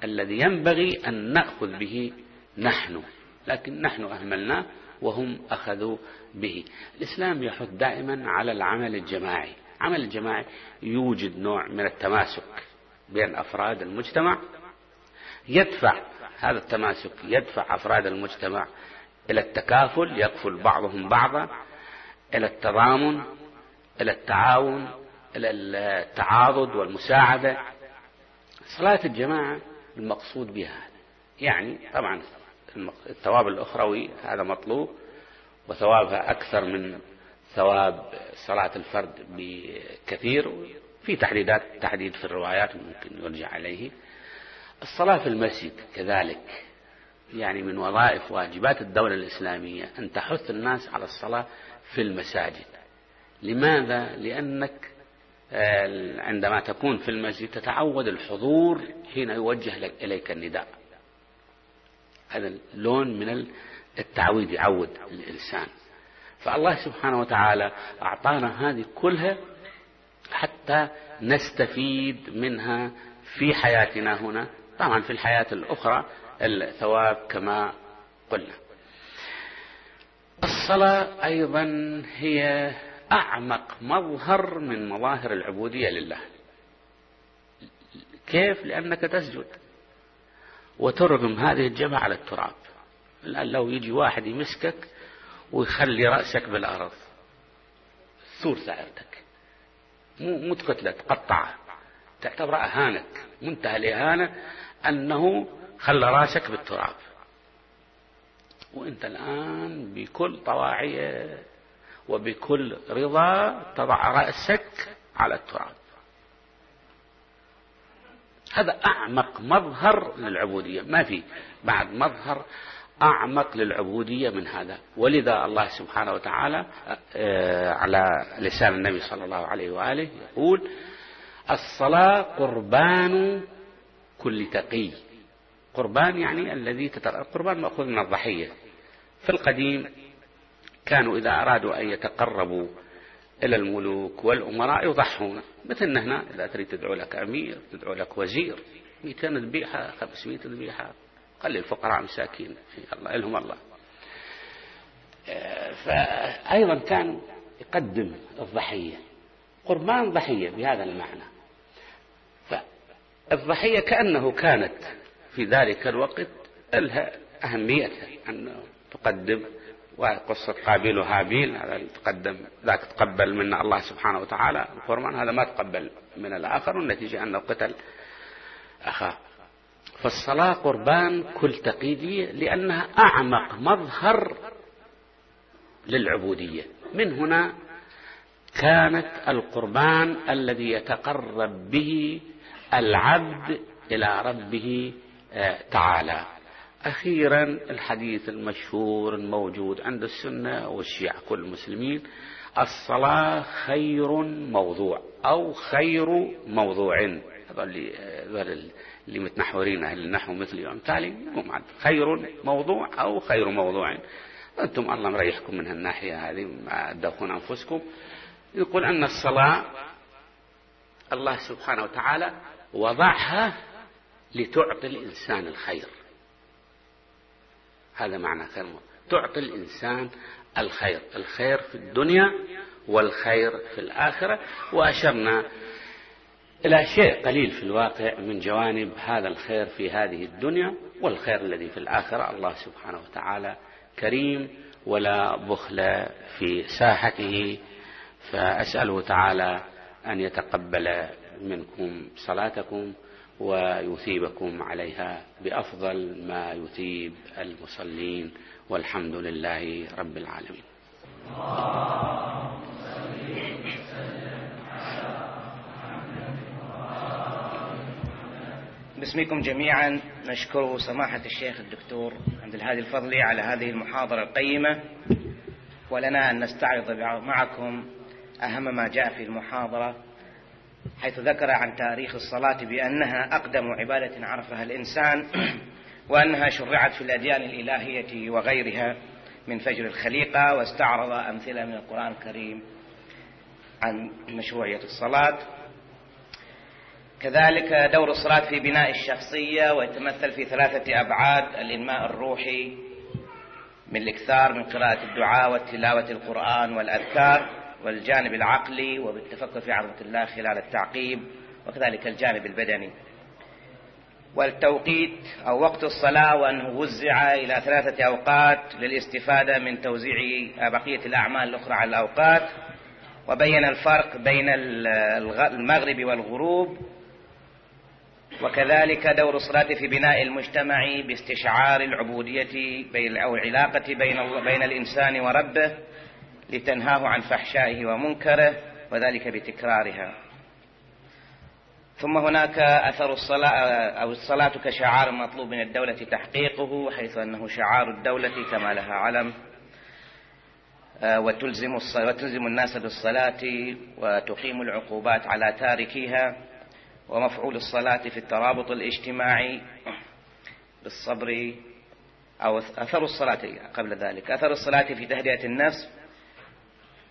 الذي ينبغي أن نأخذ به نحن لكن نحن أهملناه وهم أخذوا به. الإسلام يحث دائما على العمل الجماعي. عمل الجماعي يوجد نوع من التماسك بين أفراد المجتمع. يدفع هذا التماسك يدفع أفراد المجتمع إلى التكافل يكفل بعضهم بعضا إلى التضامن إلى التعاون إلى التعاضد والمساعدة. صلاة الجماعة المقصود بها. يعني طبعا الثواب الأخروي هذا مطلوب وثوابها أكثر من ثواب صلاة الفرد بكثير في تحديدات تحديد في الروايات ممكن يرجع عليه. الصلاة في المسجد كذلك يعني من وظائف واجبات الدولة الإسلامية أن تحث الناس على الصلاة في المساجد. لماذا؟ لأنك آه، عندما تكون في المسجد تتعود الحضور حين يوجه إليك النداء. هذا اللون من التعويد يعود الإنسان. فالله سبحانه وتعالى أعطانا هذه كلها حتى نستفيد منها في حياتنا هنا طبعا في الحياة الأخرى الثواب كما قلنا. الصلاة أيضا هي أعمق مظهر من مظاهر العبودية لله. كيف؟ لأنك تسجد وترغم هذه الجبهة على التراب. الآن لو يجي واحد يمسكك ويخلي رأسك بالأرض ثور ثأرتك مو مو تقتله تقطعه أهانك. منتهى الإهانة أنه خلى رأسك بالتراب. وأنت الآن بكل طواعية وبكل رضا تضع رأسك على التراب. هذا أعمق مظهر للعبودية. ما في بعد مظهر أعمق للعبودية من هذا. ولذا الله سبحانه وتعالى آه، على لسان النبي صلى الله عليه وآله يقول الصلاة قربان كل تقي. قربان يعني الذي تتر... القربان مأخوذ من الضحية. في القديم كانوا إذا أرادوا أن يتقربوا إلى الملوك والأمراء يضحون. مثلنا هنا إذا تريد تدعو لك أمير تدعو لك وزير 200 ذبيحة 500 ذبيحة. خلي الفقراء مساكين. الله إلهم الله. فأيضا كان يقدم الضحية قربان ضحية بهذا المعنى. فالضحية كأنه كانت في ذلك الوقت لها أهميتها أن تقدم وقصة قابيل وهابيل هذا تقدم ذاك تقبل منا الله سبحانه وتعالى. القربان هذا ما تقبل من الآخر والنتيجة أنه قتل أخاه. فالصلاة قربان كل تقييدية لأنها أعمق مظهر للعبودية. من هنا كانت القربان الذي يتقرب به العبد إلى ربه آه، تعالى. أخيرا الحديث المشهور الموجود عند السنة والشيعة كل المسلمين الصلاة خير موضوع أو خير موضوع. هذا اللي اللي متنحورين أهل النحو مثلي وأمثالي خير موضوع أو خير موضوع. أنتم الله مريحكم من هالناحية هذه ما تدوخون أنفسكم. يقول أن الصلاة الله سبحانه وتعالى وضعها لتعطي الإنسان الخير. هذا معنى خير تعطي الإنسان الخير. الخير في الدنيا والخير في الآخرة. وأشرنا إلى شيء قليل في الواقع من جوانب هذا الخير في هذه الدنيا والخير الذي في الآخرة. الله سبحانه وتعالى كريم ولا بخل في ساحته. فأسأله تعالى أن يتقبل منكم صلاتكم ويثيبكم عليها بأفضل ما يثيب المصلين. والحمد لله رب العالمين. باسمكم جميعا نشكر سماحة الشيخ الدكتور عبد الهادي الفضلي على هذه المحاضرة القيمة ولنا أن نستعرض معكم أهم ما جاء في المحاضرة حيث ذكر عن تاريخ الصلاة بأنها أقدم عبادة عرفها الإنسان <clears throat> وأنها شرعت في الأديان الإلهية وغيرها من فجر الخليقة واستعرض أمثلة من القرآن الكريم عن مشروعية الصلاة. كذلك دور الصلاة في بناء الشخصية ويتمثل في ثلاثة أبعاد الإنماء الروحي من الإكثار من قراءة الدعاء وتلاوة القرآن والأذكار والجانب العقلي وبالتفكر في عظمة الله خلال التعقيب وكذلك الجانب البدني. والتوقيت أو وقت الصلاة وأنه وزع إلى ثلاثة أوقات للاستفادة من توزيع بقية الأعمال الأخرى على الأوقات وبين الفرق بين المغرب والغروب وكذلك دور الصلاة في بناء المجتمع باستشعار العبودية بين أو العلاقة بين بين الإنسان وربه لتنهاه عن فحشائه ومنكره وذلك بتكرارها. ثم هناك أثر الصلاة أو الصلاة كشعار مطلوب من الدولة تحقيقه حيث أنه شعار الدولة كما لها علم آه، وتلزم وتلزم الناس بالصلاة وتقيم العقوبات على تاركيها. ومفعول الصلاة في الترابط الاجتماعي بالصبر أو أثر الصلاة قبل ذلك. أثر الصلاة في تهدئة النفس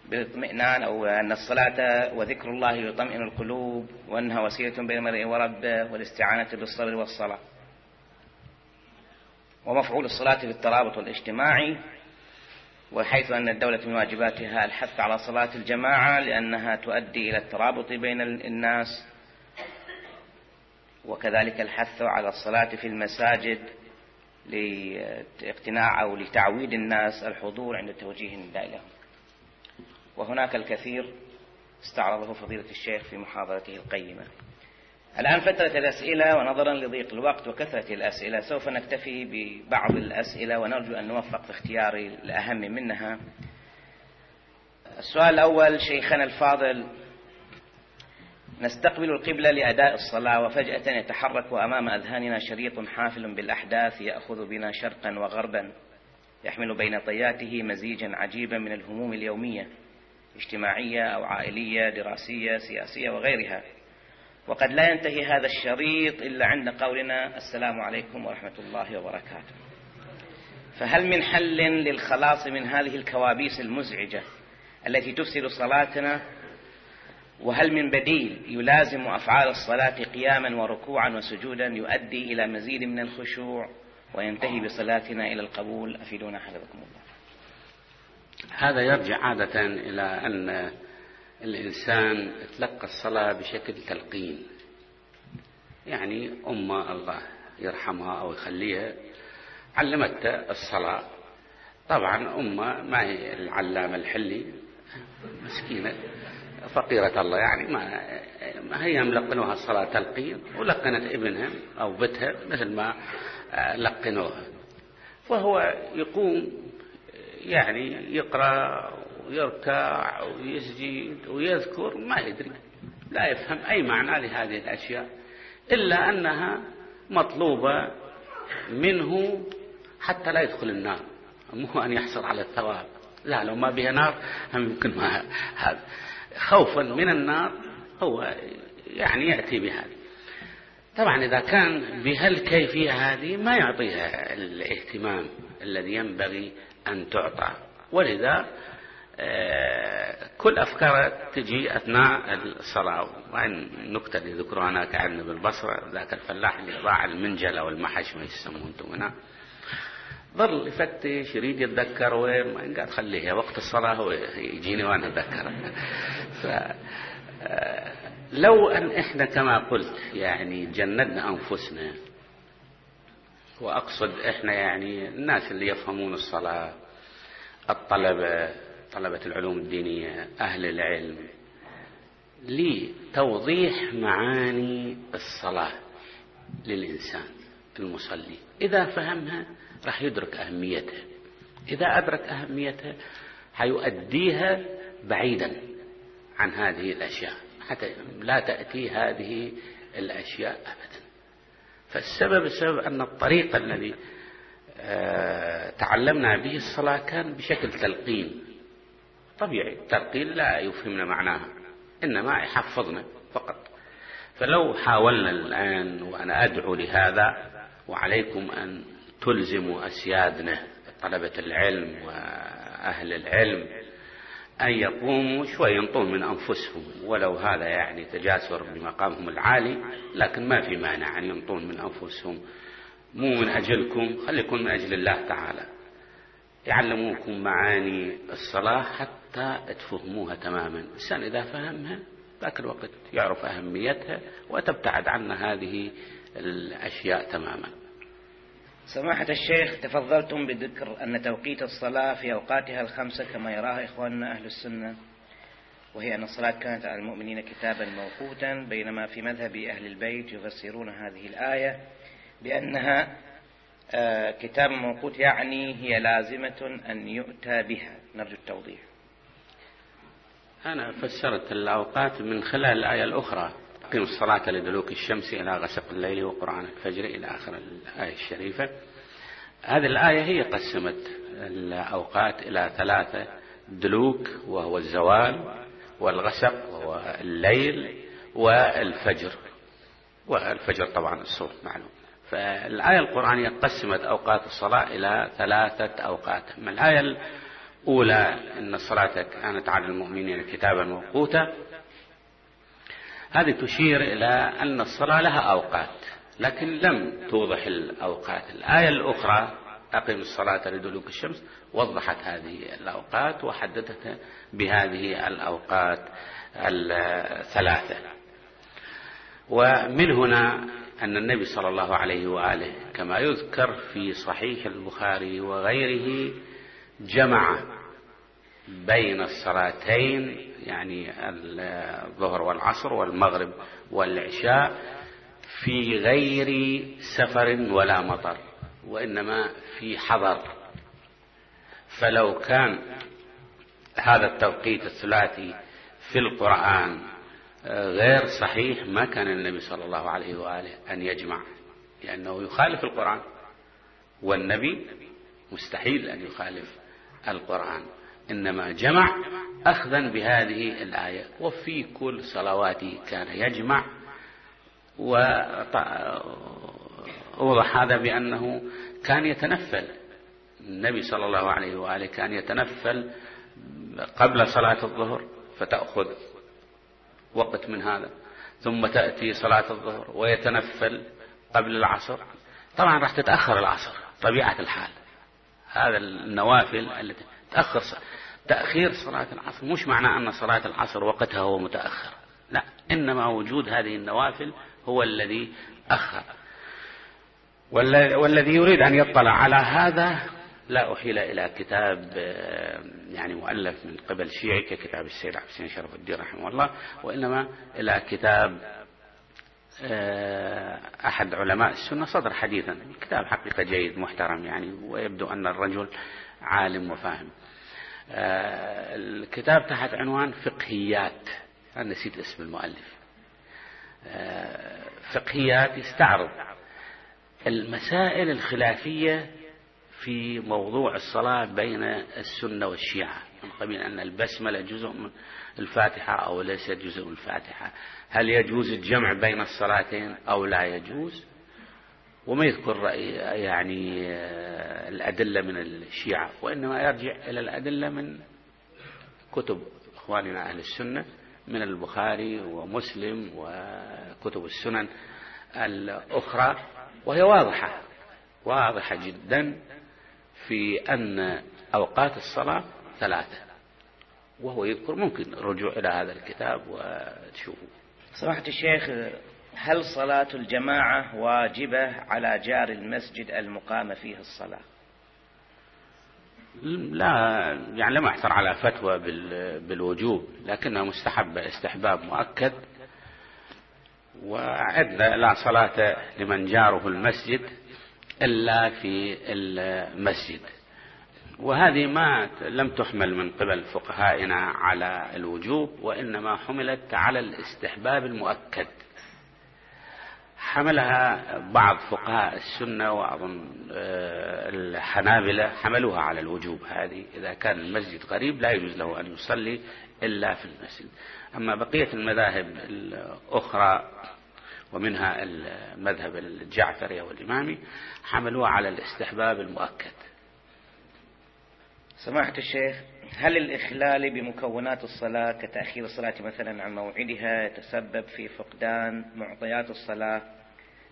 بالاطمئنان أو أن الصلاة وذكر الله يطمئن القلوب وأنها وسيلة بين المرء وربه والاستعانة بالصبر والصلاة. ومفعول الصلاة في الترابط والاجتماعي وحيث أن الدولة من واجباتها الحث على صلاة الجماعة لأنها تؤدي إلى الترابط بين الناس وكذلك الحث على الصلاة في المساجد لاقتناع أو لتعويد الناس الحضور عند توجيه النداء لهم. وهناك الكثير استعرضه فضيلة الشيخ في محاضرته القيمة. الآن فترة الأسئلة ونظرا لضيق الوقت وكثرة الأسئلة سوف نكتفي ببعض الأسئلة ونرجو أن نوفق في اختيار الأهم منها. السؤال الأول شيخنا الفاضل نستقبل القبلة لأداء الصلاة وفجأة يتحرك أمام أذهاننا شريط حافل بالأحداث يأخذ بنا شرقا وغربا يحمل بين طياته مزيجا عجيبا من الهموم اليومية اجتماعية أو عائلية دراسية سياسية وغيرها. وقد لا ينتهي هذا الشريط إلا عند قولنا السلام عليكم ورحمة الله وبركاته. فهل من حل للخلاص من هذه الكوابيس المزعجة التي تفسد صلاتنا؟ وهل من بديل يلازم أفعال الصلاة قياما وركوعا وسجودا يؤدي إلى مزيد من الخشوع وينتهي بصلاتنا إلى القبول؟ أفيدونا حفظكم الله. هذا يرجع عادة إلى أن الإنسان تلقى الصلاة بشكل تلقين. يعني أمة الله يرحمها أو يخليها علمت الصلاة. طبعا أمة ما هي العلامة الحلي؟ مسكينة. فقيرة الله يعني ما, هي ملقنوها الصلاة تلقين ولقنت ابنها أو بتها مثل ما لقنوها. فهو يقوم يعني يقرأ ويركع ويسجد ويذكر ما يدري لا يفهم أي معنى لهذه الأشياء إلا أنها مطلوبة منه حتى لا يدخل النار مو أن يحصل على الثواب. لا لو ما بها نار هم يمكن ما هذا. خوفا من النار هو يعني يأتي بهذا. طبعا إذا كان بهالكيفية هذه ما يعطيها الاهتمام الذي ينبغي أن تعطى. ولذا آه، كل أفكار تجي أثناء الصلاة. وعن نكتة اللي ذكروها هناك عندنا بالبصرة ذاك الفلاح اللي ضاع المنجل أو المحش ما يسمونه أنتم هنا. ظل يفتش يريد يتذكر وين قال خليها وقت الصلاة هو يجيني وأنا أتذكر لو أن إحنا كما قلت يعني جندنا أنفسنا وأقصد إحنا يعني الناس اللي يفهمون الصلاة الطلبة طلبة العلوم الدينية أهل العلم لتوضيح معاني الصلاة للإنسان المصلي. إذا فهمها راح يدرك أهميتها. إذا أدرك أهميتها حيؤديها بعيدا. عن هذه الأشياء حتى لا تأتي هذه الأشياء أبدا. فالسبب السبب أن الطريق الذي آه، تعلمنا به الصلاة كان بشكل تلقين. طبيعي التلقين لا يفهمنا معناها إنما يحفظنا فقط. فلو حاولنا الآن وأنا أدعو لهذا وعليكم أن تلزموا أسيادنا طلبة العلم وأهل العلم أن يقوموا شوي ينطون من أنفسهم ولو هذا يعني تجاسر بمقامهم العالي لكن ما في مانع أن ينطون من أنفسهم. مو من أجلكم خليكم من أجل الله تعالى. يعلموكم معاني الصلاة حتى تفهموها تماما. الإنسان إذا فهمها ذاك الوقت يعرف أهميتها وتبتعد عنا هذه الأشياء تماما. سماحة الشيخ تفضلتم بذكر أن توقيت الصلاة في أوقاتها الخمسة كما يراها إخواننا أهل السنة وهي أن الصلاة كانت على المؤمنين كتابا موقوتا بينما في مذهب أهل البيت يفسرون هذه الآية بأنها آه، كتاب موقوت يعني هي لازمة أن يؤتى بها. نرجو التوضيح. أنا فسرت الأوقات من خلال الآية الأخرى. أقيم الصلاة لدلوك الشمس إلى غسق الليل وقرآن الفجر إلى آخر الآية الشريفة. هذه الآية هي قسمت الأوقات إلى ثلاثة دلوك وهو الزوال والغسق وهو الليل والفجر. والفجر طبعا الصبح معلوم. فالآية القرآنية قسمت أوقات الصلاة إلى ثلاثة أوقات. من الآية أولى أن الصلاة كانت على المؤمنين كتابا موقوتا. هذه تشير إلى أن الصلاة لها أوقات لكن لم توضح الأوقات. الآية الأخرى أقم الصلاة لدلوك الشمس وضحت هذه الأوقات وحددتها بهذه الأوقات الثلاثة. ومن هنا أن النبي صلى الله عليه وآله كما يذكر في صحيح البخاري وغيره جمع بين الصلاتين يعني الظهر والعصر والمغرب والعشاء في غير سفر ولا مطر وإنما في حضر. فلو كان هذا التوقيت الثلاثي في القرآن غير صحيح ما كان النبي صلى الله عليه وآله أن يجمع لأنه يخالف القرآن. والنبي مستحيل أن يخالف القرآن. إنما جمع أخذا بهذه الآية. وفي كل صلواته كان يجمع. ووضح هذا بأنه كان يتنفل. النبي صلى الله عليه وآله كان يتنفل قبل صلاة الظهر فتأخذ وقت من هذا. ثم تأتي صلاة الظهر ويتنفل قبل العصر. طبعا راح تتأخر العصر طبيعة الحال. هذا النوافل التي تأخر تأخير صلاة العصر. مش معنى أن صلاة العصر وقتها هو متأخر. لا إنما وجود هذه النوافل هو الذي أخر. والذي يريد أن يطلع على هذا لا أحيل إلى كتاب يعني مؤلف من قبل شيعي ككتاب السيد عبد الحسين شرف الدين رحمه الله وإنما إلى كتاب أحد علماء السنة. صدر حديثا. كتاب حقيقة جيد محترم يعني ويبدو أن الرجل عالم وفاهم. الكتاب تحت عنوان فقهيات. أنا نسيت اسم المؤلف. فقهيات يستعرض المسائل الخلافية في موضوع الصلاة بين السنة والشيعة. من قبيل أن البسملة جزء من الفاتحة أو ليست جزء من الفاتحة. هل يجوز الجمع بين الصلاتين أو لا يجوز؟ وما يذكر يعني الأدلة من الشيعة وإنما يرجع إلى الأدلة من كتب إخواننا أهل السنة من البخاري ومسلم وكتب السنن الأخرى وهي واضحة واضحة جدا في أن أوقات الصلاة ثلاثة وهو يذكر ممكن الرجوع إلى هذا الكتاب وتشوفوا سماحة الشيخ هل صلاة الجماعة واجبة على جار المسجد المقام فيه الصلاة؟ لا يعني لم أحصر على فتوى بالوجوب لكنها مستحبة استحباب مؤكد. وعدنا لا صلاة لمن جاره المسجد إلا في المسجد. وهذه ما لم تحمل من قبل فقهائنا على الوجوب وإنما حملت على الاستحباب المؤكد. حملها بعض فقهاء السنة وأظن الحنابلة حملوها على الوجوب هذه. إذا كان المسجد قريب لا يجوز له أن يصلي إلا في المسجد. أما بقية المذاهب الأخرى ومنها المذهب الجعفري والإمامي حملوها على الاستحباب المؤكد. سماحة الشيخ هل الإخلال بمكونات الصلاة كتأخير الصلاة مثلا عن موعدها يتسبب في فقدان معطيات الصلاة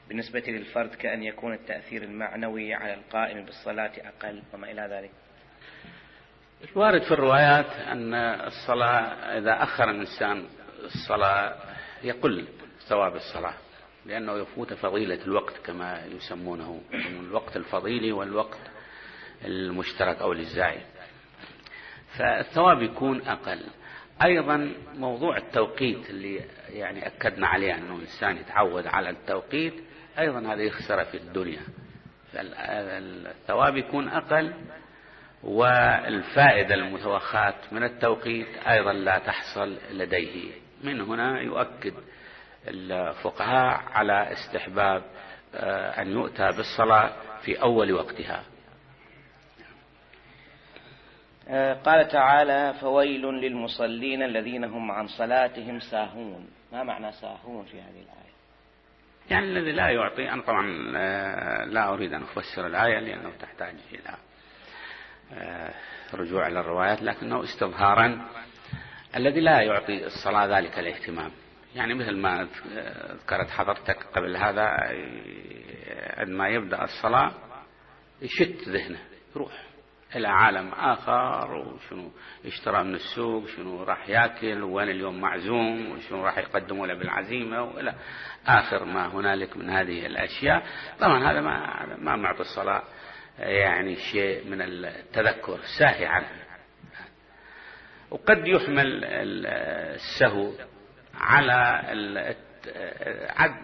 بالنسبة للفرد كأن يكون التأثير المعنوي على القائم بالصلاة أقل وما إلى ذلك؟ الوارد في الروايات أن الصلاة إذا أخر الإنسان الصلاة يقل ثواب الصلاة لأنه يفوت فضيلة الوقت كما يسمونه الوقت الفضيلي والوقت المشترك أو للزائد. فالثواب يكون أقل. أيضا موضوع التوقيت اللي يعني أكدنا عليه أنه الإنسان يتعود على التوقيت أيضا هذا يخسر في الدنيا. فالثواب يكون أقل والفائدة المتوخاة من التوقيت أيضا لا تحصل لديه. من هنا يؤكد الفقهاء على استحباب أن يؤتى بالصلاة في أول وقتها. قال تعالى فويل للمصلين الذين هم عن صلاتهم ساهون. ما معنى ساهون في هذه الآية؟ يعني الذي لا يعطي أنا طبعا لا أريد أن أفسر الآية لأنه تحتاج إلى آه، رجوع إلى الروايات لكنه استظهارا الذي لا يعطي الصلاة ذلك الاهتمام. يعني مثل ما ذكرت حضرتك قبل هذا عندما يبدأ الصلاة يشت ذهنه يروح. إلى عالم آخر وشنو اشترى من السوق شنو راح ياكل وين اليوم معزوم وشنو راح يقدموا له بالعزيمة وإلى آخر ما هنالك من هذه الأشياء. طبعا هذا ما ما معطي الصلاة يعني شيء من التذكر ساهي عنه. وقد يحمل السهو على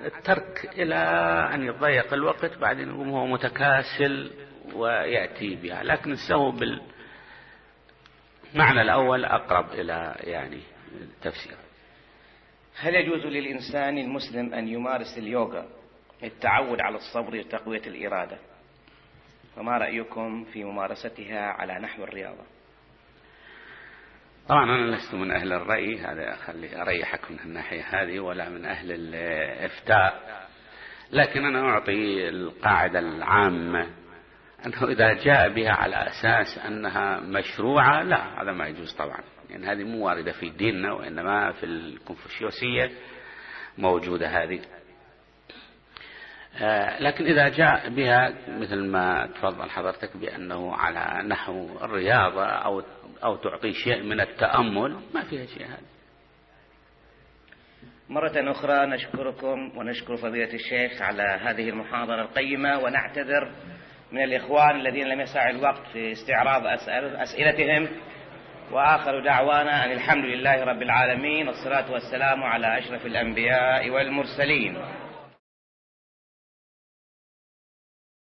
الترك إلى أن يضيق الوقت بعدين يقوم هو متكاسل. ويأتي بها. لكن السهو بالمعنى الأول أقرب إلى يعني التفسير هل يجوز للإنسان المسلم أن يمارس اليوغا للتعود على الصبر وتقوية الإرادة؟ فما رأيكم في ممارستها على نحو الرياضة؟ طبعا أنا لست من أهل الرأي هذا خلي أريحك من الناحية هذه ولا من أهل الإفتاء. لكن أنا أعطي القاعدة العامة أنه إذا جاء بها على أساس أنها مشروعة لا هذا ما يجوز طبعا. يعني هذه مو واردة في ديننا وإنما في الكونفوشيوسية موجودة هذه. آه، لكن إذا جاء بها مثل ما تفضل حضرتك بأنه على نحو الرياضة أو أو تعطي شيء من التأمل ما فيها شيء هذا. مرة أخرى نشكركم ونشكر فضيلة الشيخ على هذه المحاضرة القيمة ونعتذر من الإخوان الذين لم يسع الوقت في استعراض أسئلتهم. وآخر دعوانا أن الحمد لله رب العالمين والصلاة والسلام على أشرف الأنبياء والمرسلين.